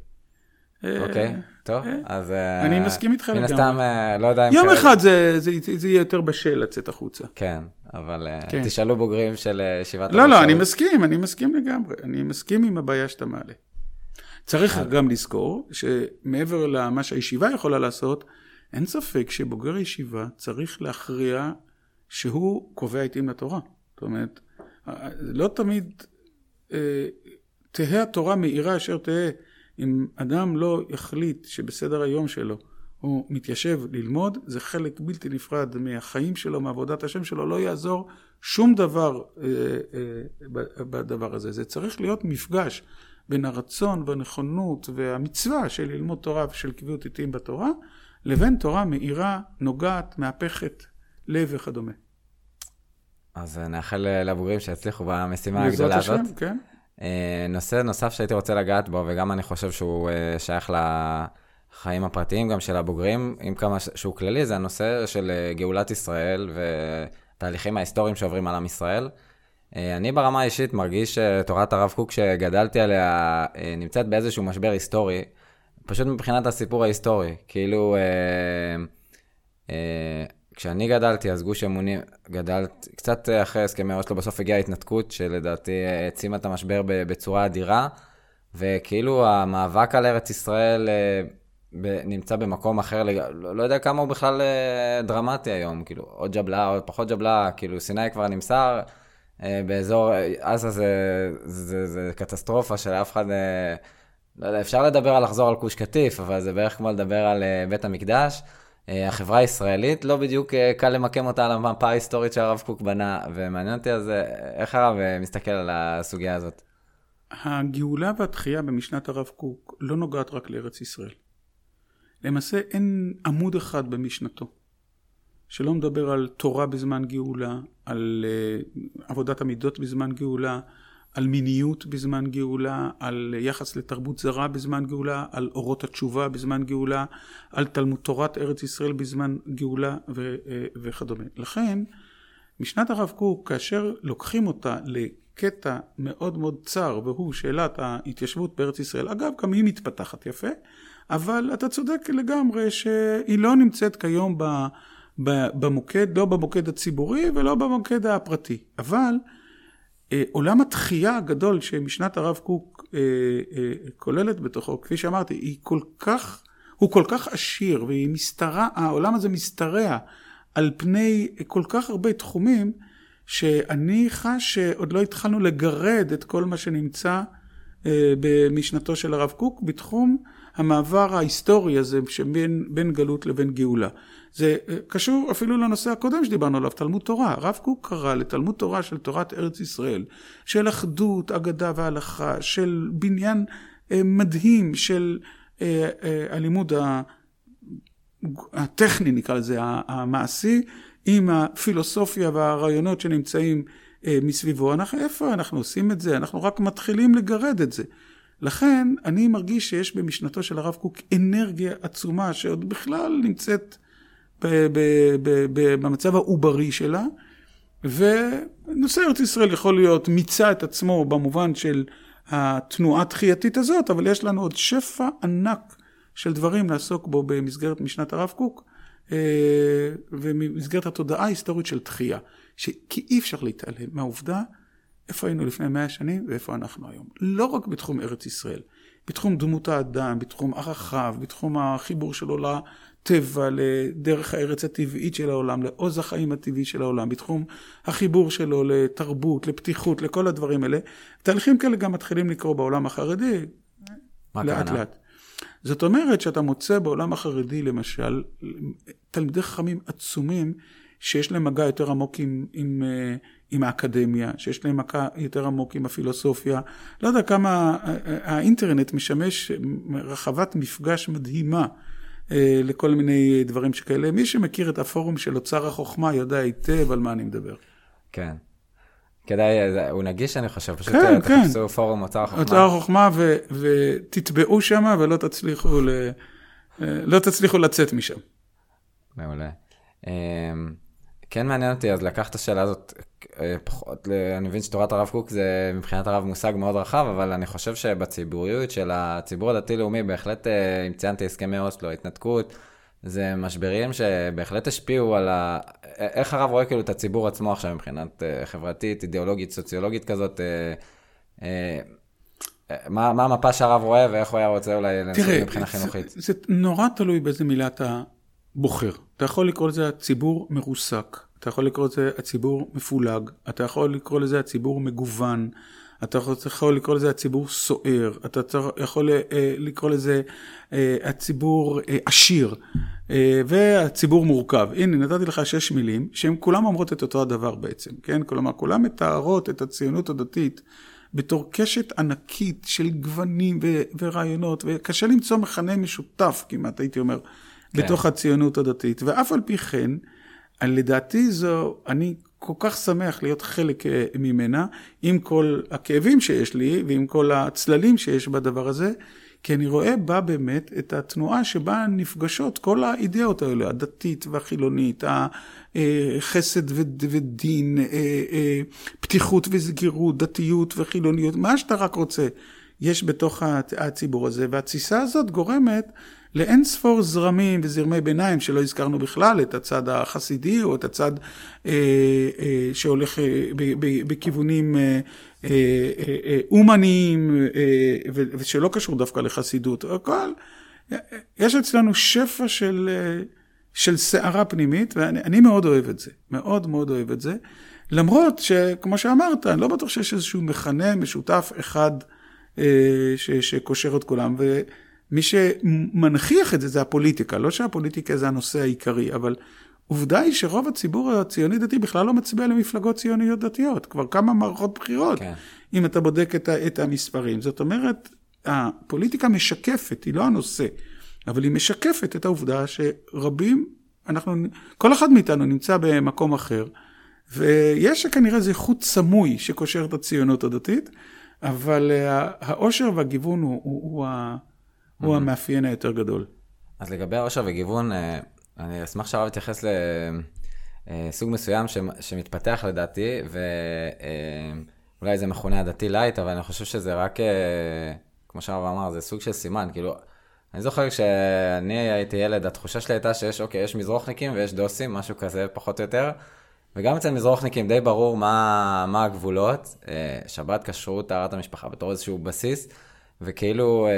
אוקיי, okay, טוב, אז... אני מסכים איתך לגמרי. מן הסתם, לא יודע אם... יום אחד זה, זה, זה, זה יהיה יותר בשל לצאת החוצה. כן, אבל כן. תשאלו בוגרים של ישיבת... לא, לא, אני מסכים, אני מסכים לגמרי. אני מסכים עם הבעיה שאתה מעלה. צריך גם לזכור שמעבר למה שהישיבה יכולה לעשות, אין ספק שבוגר ישיבה צריך להכריע שהוא קובע עיתים לתורה. זאת אומרת, לא תמיד אה, תהא התורה מאירה אשר תהא, אם אדם לא יחליט שבסדר היום שלו הוא מתיישב ללמוד, זה חלק בלתי נפרד מהחיים שלו, מעבודת השם שלו, לא יעזור שום דבר אה, אה, בדבר הזה. זה צריך להיות מפגש בין הרצון והנכונות והמצווה של ללמוד תורה ושל קביעות עיתים בתורה, לבין תורה מאירה, נוגעת, מהפכת לב וכדומה. אז נאחל לבוגרים שיצליחו במשימה הגדולה הזאת. השם, כן. אה, נושא נוסף שהייתי רוצה לגעת בו, וגם אני חושב שהוא אה, שייך לחיים הפרטיים גם של הבוגרים, עם כמה שהוא כללי, זה הנושא של אה, גאולת ישראל ותהליכים ההיסטוריים שעוברים על עם ישראל. אני ברמה האישית מרגיש שתורת הרב קוק שגדלתי עליה נמצאת באיזשהו משבר היסטורי, פשוט מבחינת הסיפור ההיסטורי. כאילו, אה, אה, כשאני גדלתי, אז גוש אמונים, גדלת, קצת אחרי הסכמי אוסלו, בסוף הגיעה ההתנתקות, שלדעתי העצימה את המשבר בצורה אדירה, וכאילו המאבק על ארץ ישראל אה, נמצא במקום אחר, לא, לא יודע כמה הוא בכלל אה, דרמטי היום, כאילו, עוד ג'בלה, עוד פחות ג'בלה, כאילו, סיני כבר נמסר, אה, באזור עזה זה, זה, זה, זה קטסטרופה שלאף אחד, לא יודע, אפשר לדבר על לחזור על גוש קטיף, אבל זה בערך כמו לדבר על בית המקדש. אה, החברה הישראלית, לא בדיוק אה, קל למקם אותה על המפה ההיסטורית שהרב קוק בנה, ומעניין אותי אז אה, איך הרב מסתכל על הסוגיה הזאת. הגאולה והתחייה במשנת הרב קוק לא נוגעת רק לארץ ישראל. למעשה אין עמוד אחד במשנתו שלא מדבר על תורה בזמן גאולה, על עבודת המידות בזמן גאולה, על מיניות בזמן גאולה, על יחס לתרבות זרה בזמן גאולה, על אורות התשובה בזמן גאולה, על תלמוד תורת ארץ ישראל בזמן גאולה ו- uh, וכדומה. לכן, משנת הרב קוק, כאשר לוקחים אותה לקטע מאוד מאוד צר, והוא שאלת ההתיישבות בארץ ישראל, אגב, גם היא מתפתחת יפה, אבל אתה צודק לגמרי שהיא לא נמצאת כיום. במוקד, לא במוקד הציבורי ולא במוקד הפרטי. אבל אה, עולם התחייה הגדול שמשנת הרב קוק אה, אה, כוללת בתוכו, כפי שאמרתי, היא כל כך, הוא כל כך עשיר והיא משתרע, העולם הזה משתרע על פני כל כך הרבה תחומים, שאני חש שעוד לא התחלנו לגרד את כל מה שנמצא אה, במשנתו של הרב קוק בתחום המעבר ההיסטורי הזה שבין גלות לבין גאולה. זה אה, קשור אפילו לנושא הקודם שדיברנו עליו, תלמוד תורה. הרב קוק קרא לתלמוד תורה של תורת ארץ ישראל, של אחדות, אגדה והלכה, של בניין אה, מדהים של הלימוד הטכני נקרא לזה, המעשי, עם הפילוסופיה והרעיונות שנמצאים מסביבו. אנחנו, איפה אנחנו עושים את זה? אנחנו רק מתחילים לגרד את זה. לכן אני מרגיש שיש במשנתו של הרב קוק אנרגיה עצומה שעוד בכלל נמצאת במצב העוברי שלה, ונושא ארץ ישראל יכול להיות מיצה את עצמו במובן של התנועה התחייתית הזאת, אבל יש לנו עוד שפע ענק של דברים לעסוק בו במסגרת משנת הרב קוק, אה, ובמסגרת התודעה ההיסטורית של תחייה, כי אי אפשר להתעלם מהעובדה איפה היינו לפני מאה שנים ואיפה אנחנו היום. לא רק בתחום ארץ ישראל, בתחום דמות האדם, בתחום ערכיו, בתחום החיבור שלו לטבע, לדרך הארץ הטבעית של העולם, לעוז החיים הטבעי של העולם, בתחום החיבור שלו לתרבות, לפתיחות, לכל הדברים האלה. תהליכים כאלה גם מתחילים לקרות בעולם החרדי, לאט לאט. זאת אומרת שאתה מוצא בעולם החרדי למשל תלמידי חכמים עצומים שיש להם מגע יותר עמוק עם, עם, אה, עם האקדמיה, שיש להם מגע יותר עמוק עם הפילוסופיה. לא יודע כמה אה, אה, האינטרנט משמש רחבת מפגש מדהימה לכל מיני דברים שכאלה. מי שמכיר את הפורום של אוצר החוכמה יודע היטב על מה אני מדבר. כן. כדאי, הוא נגיש אני חושב, פשוט כן, תחפשו כן. פורום אוצר החוכמה. אוצר החוכמה ו, ותטבעו שם ולא תצליחו, ל, לא תצליחו לצאת משם. מעולה. כן מעניין אותי, אז לקח את השאלה הזאת אה, פחות, אני מבין שתורת הרב קוק זה מבחינת הרב מושג מאוד רחב, אבל אני חושב שבציבוריות של הציבור הדתי-לאומי, בהחלט, אה, אם ציינתי הסכמי אוסלו, התנתקות, זה משברים שבהחלט השפיעו על ה... איך הרב רואה כאילו את הציבור עצמו עכשיו מבחינת אה, חברתית, אידיאולוגית, סוציולוגית כזאת, מה, מה המפה שהרב רואה ואיך הוא היה רוצה אולי לנסות מבחינה חינוכית? זה, זה נורא תלוי באיזה מילה אתה בוחר. אתה יכול לקרוא לזה הציבור מרוסק, אתה יכול לקרוא לזה הציבור מפולג, אתה יכול לקרוא לזה הציבור מגוון, אתה יכול לקרוא לזה הציבור סוער, אתה יכול אה, לקרוא לזה אה, הציבור אה, עשיר והציבור מורכב. הנה, נתתי לך שש מילים שהן כולן אומרות את אותו הדבר בעצם, כן? כלומר, כולן מתארות את הציונות הדתית בתור קשת ענקית של גוונים ורעיונות, וקשה למצוא מכנה משותף כמעט, הייתי אומר. כן. בתוך הציונות הדתית. ואף על פי כן, לדעתי זו, אני כל כך שמח להיות חלק אה, ממנה, עם כל הכאבים שיש לי ועם כל הצללים שיש בדבר הזה, כי אני רואה בה באמת את התנועה שבה נפגשות כל האידאות האלה, הדתית והחילונית, החסד ודין, אה, אה, פתיחות וסגירות, דתיות וחילוניות, מה שאתה רק רוצה, יש בתוך הציבור הזה, והתסיסה הזאת גורמת לאין ספור זרמים וזרמי ביניים, שלא הזכרנו בכלל את הצד החסידי או את הצד אה, אה, שהולך אה, ב, ב, בכיוונים אה, אה, אה, אומניים אה, ושלא קשור דווקא לחסידות. הכל, יש אצלנו שפע של, אה, של סערה פנימית, ואני מאוד אוהב את זה, מאוד מאוד אוהב את זה. למרות שכמו שאמרת, אני לא בטוח שיש איזשהו מכנה משותף אחד אה, שקושר את כולם. ו... מי שמנכיח את זה זה הפוליטיקה, לא שהפוליטיקה זה הנושא העיקרי, אבל עובדה היא שרוב הציבור הציוני דתי בכלל לא מצביע למפלגות ציוניות דתיות, כבר כמה מערכות בחירות, כן. אם אתה בודק את, את המספרים. זאת אומרת, הפוליטיקה משקפת, היא לא הנושא, אבל היא משקפת את העובדה שרבים אנחנו, כל אחד מאיתנו נמצא במקום אחר, ויש כנראה איזה חוט סמוי שקושר את הציונות הדתית, אבל אה, העושר והגיוון הוא, הוא, הוא, הוא Mm-hmm. המאפיין היותר גדול. אז לגבי העושר וגיוון, אה, אני אשמח שהרב יתייחס לסוג מסוים ש- שמתפתח לדעתי, ואולי זה מכונה הדתי לייט, אבל אני חושב שזה רק, אה, כמו שהרב אמר, זה סוג של סימן, כאילו, אני זוכר כשאני הייתי ילד, התחושה שלי הייתה שיש, אוקיי, יש מזרוחניקים ויש דוסים, משהו כזה, פחות או יותר. וגם אצל מזרוחניקים די ברור מה, מה הגבולות, אה, שבת, כשרות, טהרת המשפחה בתור איזשהו בסיס, וכאילו, אה,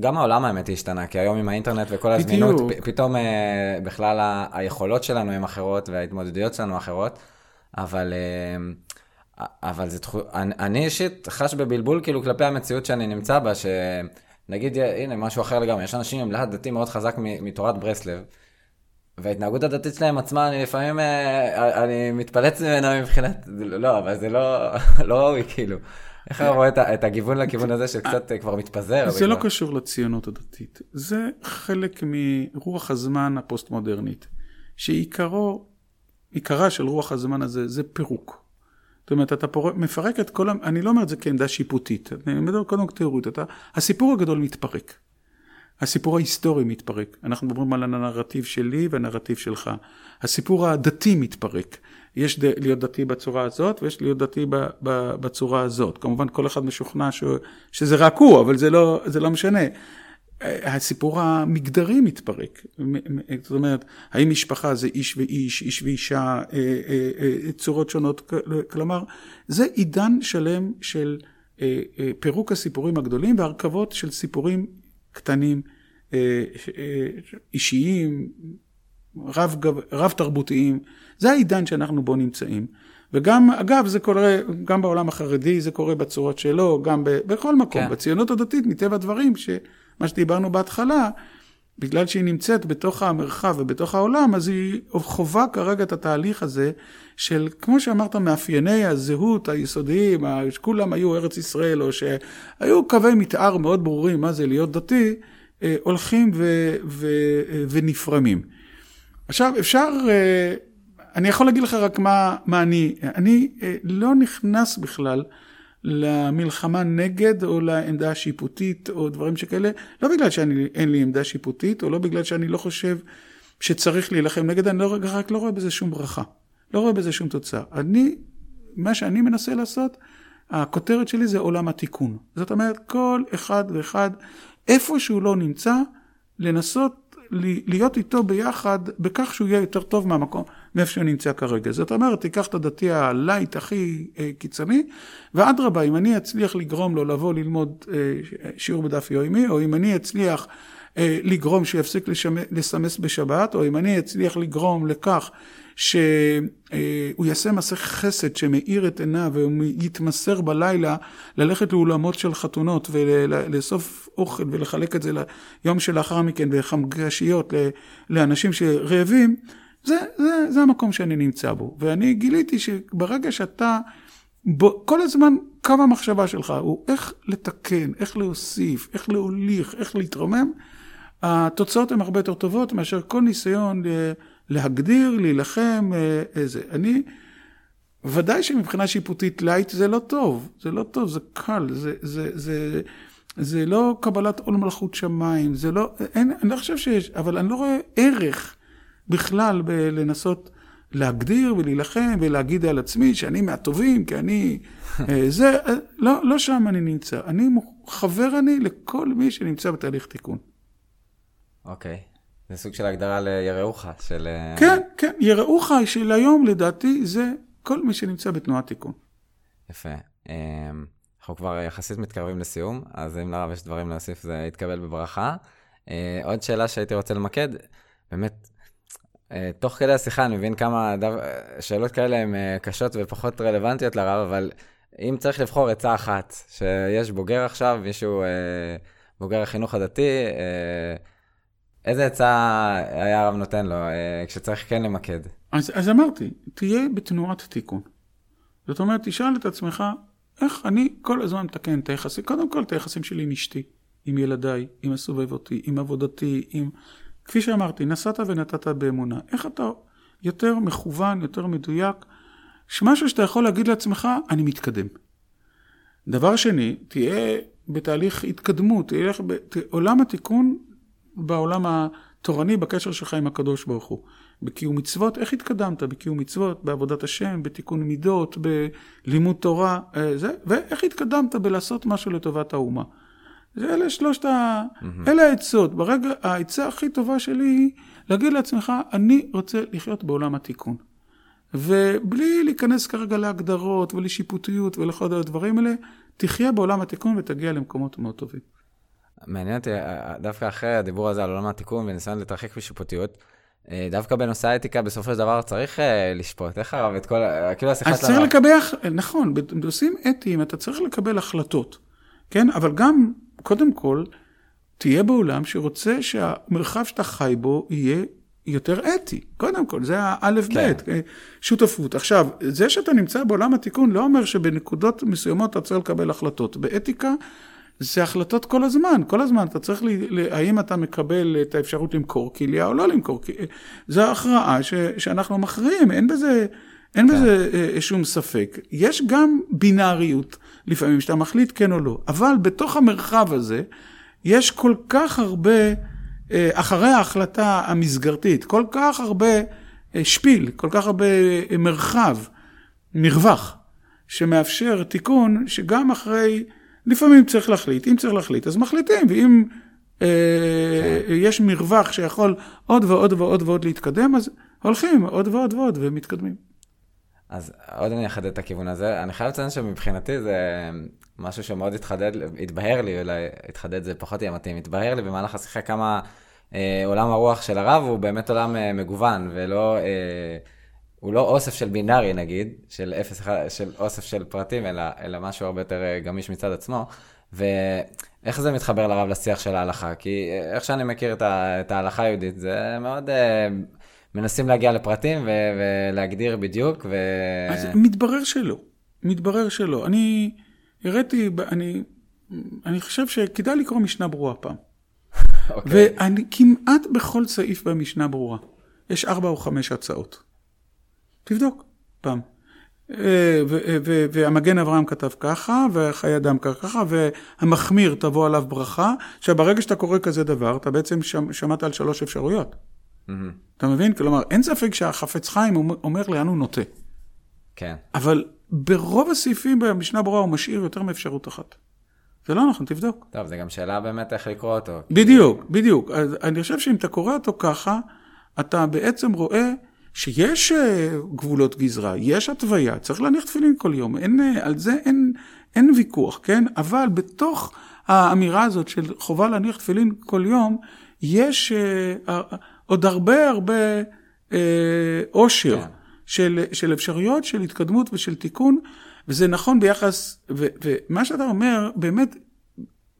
גם העולם האמת השתנה, כי היום עם האינטרנט וכל הזמינות, בדיוק. פתאום אה, בכלל היכולות שלנו הן אחרות וההתמודדויות שלנו אחרות, אבל, אבל זה תחום, אני, אישית חש בבלבול כאילו כלפי המציאות שאני נמצא בה, שנגיד, הנה, משהו אחר לגמרי, יש אנשים עם להט דתי מאוד חזק מתורת ברסלב, וההתנהגות הדתית שלהם עצמה, אני לפעמים, אה, אני מתפלץ ממנה מבחינת, לא, אבל זה לא, לא ראוי, כאילו. איך אתה רואה את הגיוון לכיוון הזה שקצת אה, כבר מתפזר? זה לא קשור לציונות הדתית, זה חלק מרוח הזמן הפוסט-מודרנית, שעיקרו, עיקרה של רוח הזמן הזה זה פירוק. זאת אומרת, אתה פורק, מפרק את כל, אני לא אומר את זה כעמדה שיפוטית, אני מדבר קודם כל תיאורית, הסיפור הגדול מתפרק. הסיפור ההיסטורי מתפרק. אנחנו מדברים על הנרטיב שלי והנרטיב שלך. הסיפור הדתי מתפרק. יש ד... להיות דתי בצורה הזאת ויש להיות דתי ב... ב... בצורה הזאת. כמובן כל אחד משוכנע ש... שזה רק הוא, אבל זה לא, זה לא משנה. הסיפור המגדרי מתפרק. זאת אומרת, האם משפחה זה איש ואיש, איש ואישה, אה, אה, אה, צורות שונות, כל- כלומר, זה עידן שלם של אה, אה, פירוק הסיפורים הגדולים והרכבות של סיפורים קטנים, אה, אה, אישיים, רב, רב תרבותיים. זה העידן שאנחנו בו נמצאים. וגם, אגב, זה קורה, גם בעולם החרדי זה קורה בצורות שלו, גם ב, בכל מקום. כן. בציונות הדתית, מטבע הדברים, שמה שדיברנו בהתחלה, בגלל שהיא נמצאת בתוך המרחב ובתוך העולם, אז היא חווה כרגע את התהליך הזה של, כמו שאמרת, מאפייני הזהות היסודיים, שכולם היו ארץ ישראל, או שהיו קווי מתאר מאוד ברורים מה זה להיות דתי, אה, הולכים ו, ו, ונפרמים. עכשיו, אפשר, אה, אני יכול להגיד לך רק מה, מה אני, אני אה, לא נכנס בכלל למלחמה נגד או לעמדה השיפוטית או דברים שכאלה, לא בגלל שאין לי עמדה שיפוטית או לא בגלל שאני לא חושב שצריך להילחם נגד, אני לא, רק לא רואה בזה שום ברכה, לא רואה בזה שום תוצאה. אני, מה שאני מנסה לעשות, הכותרת שלי זה עולם התיקון. זאת אומרת, כל אחד ואחד, איפה שהוא לא נמצא, לנסות להיות איתו ביחד בכך שהוא יהיה יותר טוב מהמקום, מאיפה שהוא נמצא כרגע. זאת אומרת, תיקח את הדתי הלייט הכי אה, קיצוני, ואדרבה, אם אני אצליח לגרום לו לבוא ללמוד אה, שיעור בדף יומי, או אם אני אצליח אה, לגרום שיפסיק לסמס בשבת, או אם אני אצליח לגרום לכך שהוא יעשה מעשה חסד שמאיר את עיניו והוא יתמסר בלילה ללכת לאולמות של חתונות ולאסוף אוכל ולחלק את זה ליום שלאחר מכן בחמגשיות לאנשים שרעבים, זה, זה, זה המקום שאני נמצא בו. ואני גיליתי שברגע שאתה, כל הזמן קו המחשבה שלך הוא איך לתקן, איך להוסיף, איך להוליך, איך להתרומם, התוצאות הן הרבה יותר טובות מאשר כל ניסיון להגדיר, להילחם, איזה. אני, ודאי שמבחינה שיפוטית לייט זה לא טוב, זה לא טוב, זה קל, זה, זה, זה, זה לא קבלת עול מלכות שמיים, זה לא, אין, אני לא חושב שיש, אבל אני לא רואה ערך בכלל בלנסות להגדיר ולהילחם ולהגיד על עצמי שאני מהטובים, כי אני, זה, לא, לא שם אני נמצא, אני חבר אני לכל מי שנמצא בתהליך תיקון. אוקיי. זה סוג של הגדרה ליראוך, של... כן, כן, יראוך של היום לדעתי זה כל מי שנמצא בתנועת תיקון. יפה. אנחנו כבר יחסית מתקרבים לסיום, אז אם לרב יש דברים להוסיף זה יתקבל בברכה. עוד שאלה שהייתי רוצה למקד, באמת, תוך כדי השיחה אני מבין כמה דו... שאלות כאלה הן קשות ופחות רלוונטיות לרב, אבל אם צריך לבחור עצה אחת, שיש בוגר עכשיו, מישהו בוגר החינוך הדתי, איזה עצה היה הרב נותן לו, כשצריך כן למקד? אז, אז אמרתי, תהיה בתנועת תיקון. זאת אומרת, תשאל את עצמך, איך אני כל הזמן מתקן את היחסים, קודם כל את היחסים שלי עם אשתי, עם ילדיי, עם הסובב אותי, עם עבודתי, עם כפי שאמרתי, נסעת ונתת באמונה. איך אתה יותר מכוון, יותר מדויק, שמשהו שאתה יכול להגיד לעצמך, אני מתקדם. דבר שני, תהיה בתהליך התקדמות, תלך ב... עולם התיקון בעולם התורני, בקשר שלך עם הקדוש ברוך הוא. בקיום מצוות, איך התקדמת בקיום מצוות, בעבודת השם, בתיקון מידות, בלימוד תורה, אה, זה, ואיך התקדמת בלעשות משהו לטובת האומה. אלה שלושת ה... Mm-hmm. אלה העצות. ברגע, העצה הכי טובה שלי היא להגיד לעצמך, אני רוצה לחיות בעולם התיקון. ובלי להיכנס כרגע להגדרות ולשיפוטיות ולכל הדברים האלה, תחיה בעולם התיקון ותגיע למקומות מאוד טובים. מעניין אותי, דווקא אחרי הדיבור הזה על עולם התיקון וניסיון להתרחק משיפוטיות, אה, דווקא בנושא האתיקה, בסופו של דבר צריך אה, לשפוט. איך הרב, את כל, כאילו השיחה שלנו... אז צריך לקבל, נכון, בנושאים אתיים אתה צריך לקבל החלטות, כן? אבל גם, קודם כל, תהיה בעולם שרוצה שהמרחב שאתה חי בו יהיה יותר אתי. קודם כל, זה האלף כן. בית, אה, שותפות. עכשיו, זה שאתה נמצא בעולם התיקון לא אומר שבנקודות מסוימות אתה צריך לקבל החלטות. באתיקה זה החלטות כל הזמן, כל הזמן אתה צריך, ל... האם אתה מקבל את האפשרות למכור כליה או לא למכור כליה. זו הכרעה ש... שאנחנו מכריעים, אין בזה, אין כן. בזה אה, שום ספק. יש גם בינאריות לפעמים, שאתה מחליט כן או לא, אבל בתוך המרחב הזה יש כל כך הרבה... אה, אחרי ההחלטה המסגרתית, כל כך הרבה אה, שפיל, כל כך הרבה אה, מרחב, מרווח, שמאפשר תיקון שגם אחרי, לפעמים צריך להחליט, אם צריך להחליט אז מחליטים, ואם אה, יש מרווח שיכול עוד ועוד ועוד ועוד להתקדם, אז הולכים עוד ועוד ועוד ומתקדמים. אז עוד אני אחדד את הכיוון הזה. אני חייב לציין שמבחינתי זה משהו שמאוד התחדד, התבהר לי, אולי התחדד זה פחות יהיה מתאים, התבהר לי במהלך השיחה כמה אה, עולם הרוח של הרב הוא באמת עולם אה, מגוון, ולא, אה, הוא לא אוסף של בינארי נגיד, של, אפס, של אוסף של פרטים, אלא, אלא משהו הרבה יותר אה, גמיש מצד עצמו. ואיך זה מתחבר לרב לשיח של ההלכה? כי אה, איך שאני מכיר את, ה, את ההלכה היהודית, זה מאוד... אה, מנסים להגיע לפרטים ו- ולהגדיר בדיוק, ו... אז מתברר שלא. מתברר שלא. אני הראיתי, אני, אני חושב שכדאי לקרוא משנה ברורה פעם. Okay. אוקיי. וכמעט בכל סעיף במשנה ברורה, יש ארבע או חמש הצעות. תבדוק פעם. אה, והמגן אברהם כתב ככה, וחיי אדם ככה, והמחמיר תבוא עליו ברכה. עכשיו, ברגע שאתה קורא כזה דבר, אתה בעצם שמעת על שלוש אפשרויות. אתה מבין? כלומר, אין ספק שהחפץ חיים אומר לאן הוא נוטה. כן. אבל ברוב הסעיפים במשנה ברורה הוא משאיר יותר מאפשרות אחת. זה לא נכון, תבדוק. טוב, זו גם שאלה באמת איך לקרוא אותו. בדיוק, בדיוק. אני חושב שאם אתה קורא אותו ככה, אתה בעצם רואה שיש אה, גבולות גזרה, יש התוויה, צריך להניח תפילין כל יום, אין, אה, על זה אין, אין ויכוח, כן? אבל בתוך האמירה הזאת של חובה להניח תפילין כל יום, יש אה, עוד הרבה הרבה אה, עושר כן. של, של אפשרויות של התקדמות ושל תיקון. וזה נכון ביחס, ו, ומה שאתה אומר, באמת,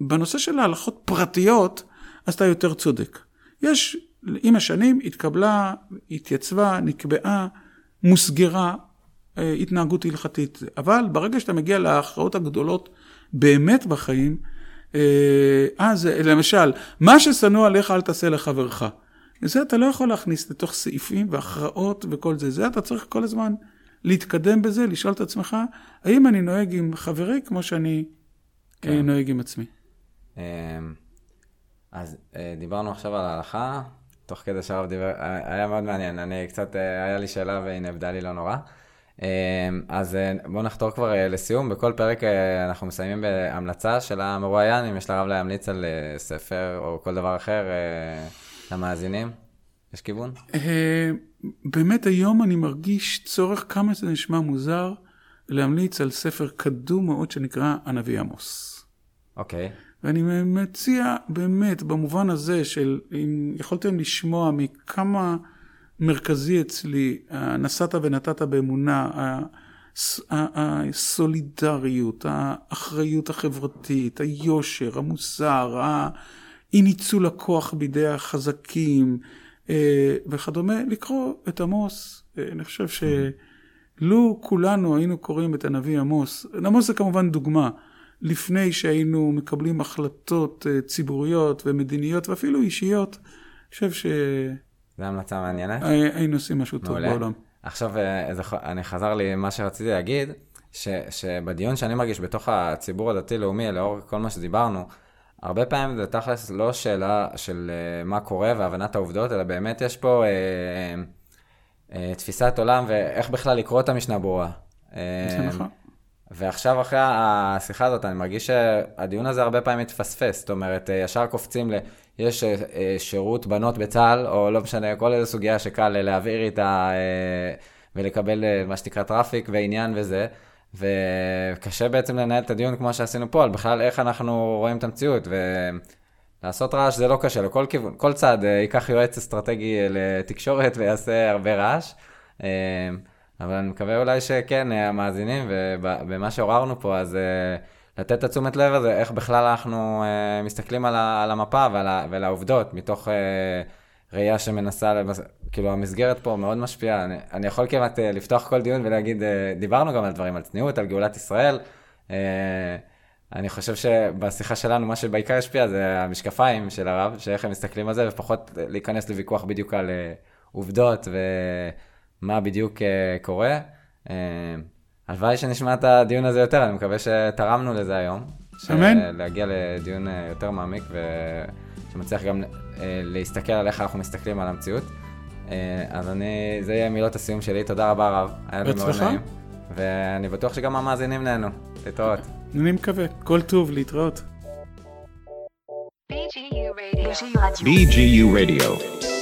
בנושא של ההלכות פרטיות, אז אתה יותר צודק. יש, עם השנים התקבלה, התייצבה, נקבעה, מוסגרה אה, התנהגות הלכתית. אבל ברגע שאתה מגיע להכרעות הגדולות באמת בחיים, אה, אז למשל, מה ששנוא עליך אל תעשה לחברך. זה אתה לא יכול להכניס לתוך סעיפים והכרעות וכל זה. זה אתה צריך כל הזמן להתקדם בזה, לשאול את עצמך, האם אני נוהג עם חברי כמו שאני כן. אה, נוהג עם עצמי. אמ, אז אה, דיברנו עכשיו על ההלכה, תוך כדי שהרב דיבר, אה, היה מאוד מעניין, אני קצת, היה לי שאלה והיא נאבדה לי לא נורא. אמ, אז בואו נחתור כבר לסיום, בכל פרק אנחנו מסיימים בהמלצה של המרואיין, אם יש לרב להמליץ על ספר או כל דבר אחר למאזינים. יש כיוון? באמת היום אני מרגיש צורך, כמה זה נשמע מוזר, להמליץ על ספר קדום מאוד שנקרא הנביא עמוס. אוקיי. Okay. ואני מציע באמת, במובן הזה של אם יכולתם לשמוע מכמה מרכזי אצלי, נסעת ונתת באמונה, הסולידריות, האחריות החברתית, היושר, המוסר, אי ניצול הכוח בידי החזקים אה, וכדומה, לקרוא את עמוס. אה, אני חושב שלו כולנו היינו קוראים את הנביא עמוס, עמוס זה כמובן דוגמה, לפני שהיינו מקבלים החלטות אה, ציבוריות ומדיניות ואפילו אישיות, אני חושב זו המלצה מעניינת. שהיינו עושים משהו טוב מעולה. בעולם. עכשיו, אה, אני חזר לי מה שרציתי להגיד, ש, שבדיון שאני מרגיש בתוך הציבור הדתי-לאומי, לאור כל מה שדיברנו, הרבה פעמים זה תכלס לא שאלה של אה, מה קורה והבנת העובדות, אלא באמת יש פה אה, אה, תפיסת עולם ואיך בכלל לקרוא את המשנה ברורה. אה, זה נכון. ועכשיו אחרי השיחה הזאת, אני מרגיש שהדיון הזה הרבה פעמים מתפספס. זאת אומרת, אה, ישר קופצים ל... יש אה, אה, שירות בנות בצה"ל, או לא משנה, כל איזו סוגיה שקל להעביר איתה ולקבל מה שנקרא traffic ועניין וזה. וקשה בעצם לנהל את הדיון כמו שעשינו פה, על בכלל איך אנחנו רואים את המציאות. ולעשות רעש זה לא קשה, לכל כיוון, כל צד ייקח יועץ אסטרטגי לתקשורת ויעשה הרבה רעש. אבל אני מקווה אולי שכן, אה, המאזינים, ובמה שעוררנו פה, אז אה, לתת את התשומת לב הזה, איך בכלל אנחנו אה, מסתכלים על, המפה ועל, העובדות, מתוך ראייה שמנסה. כאילו המסגרת פה מאוד משפיעה. אני, אני יכול כמעט לפתוח כל דיון ולהגיד, דיברנו גם על דברים, על צניעות, על גאולת ישראל. אני חושב שבשיחה שלנו, מה שבעיקר השפיע זה המשקפיים של הרב, שאיך הם מסתכלים על זה, ופחות להיכנס לוויכוח בדיוק על עובדות ו... מה בדיוק uh, קורה. Uh, הלוואי שנשמע את הדיון הזה יותר, אני מקווה שתרמנו לזה היום. אמן. להגיע לדיון uh, יותר מעמיק ושמצליח גם uh, להסתכל על איך אנחנו מסתכלים על המציאות. Uh, אז אני, זה יהיה מילות הסיום שלי, תודה רבה רב. היה לי מאוד. נעים. ואני בטוח שגם המאזינים נהנו. להתראות. אני מקווה. כל טוב, להתראות. BGU Radio. BGU Radio.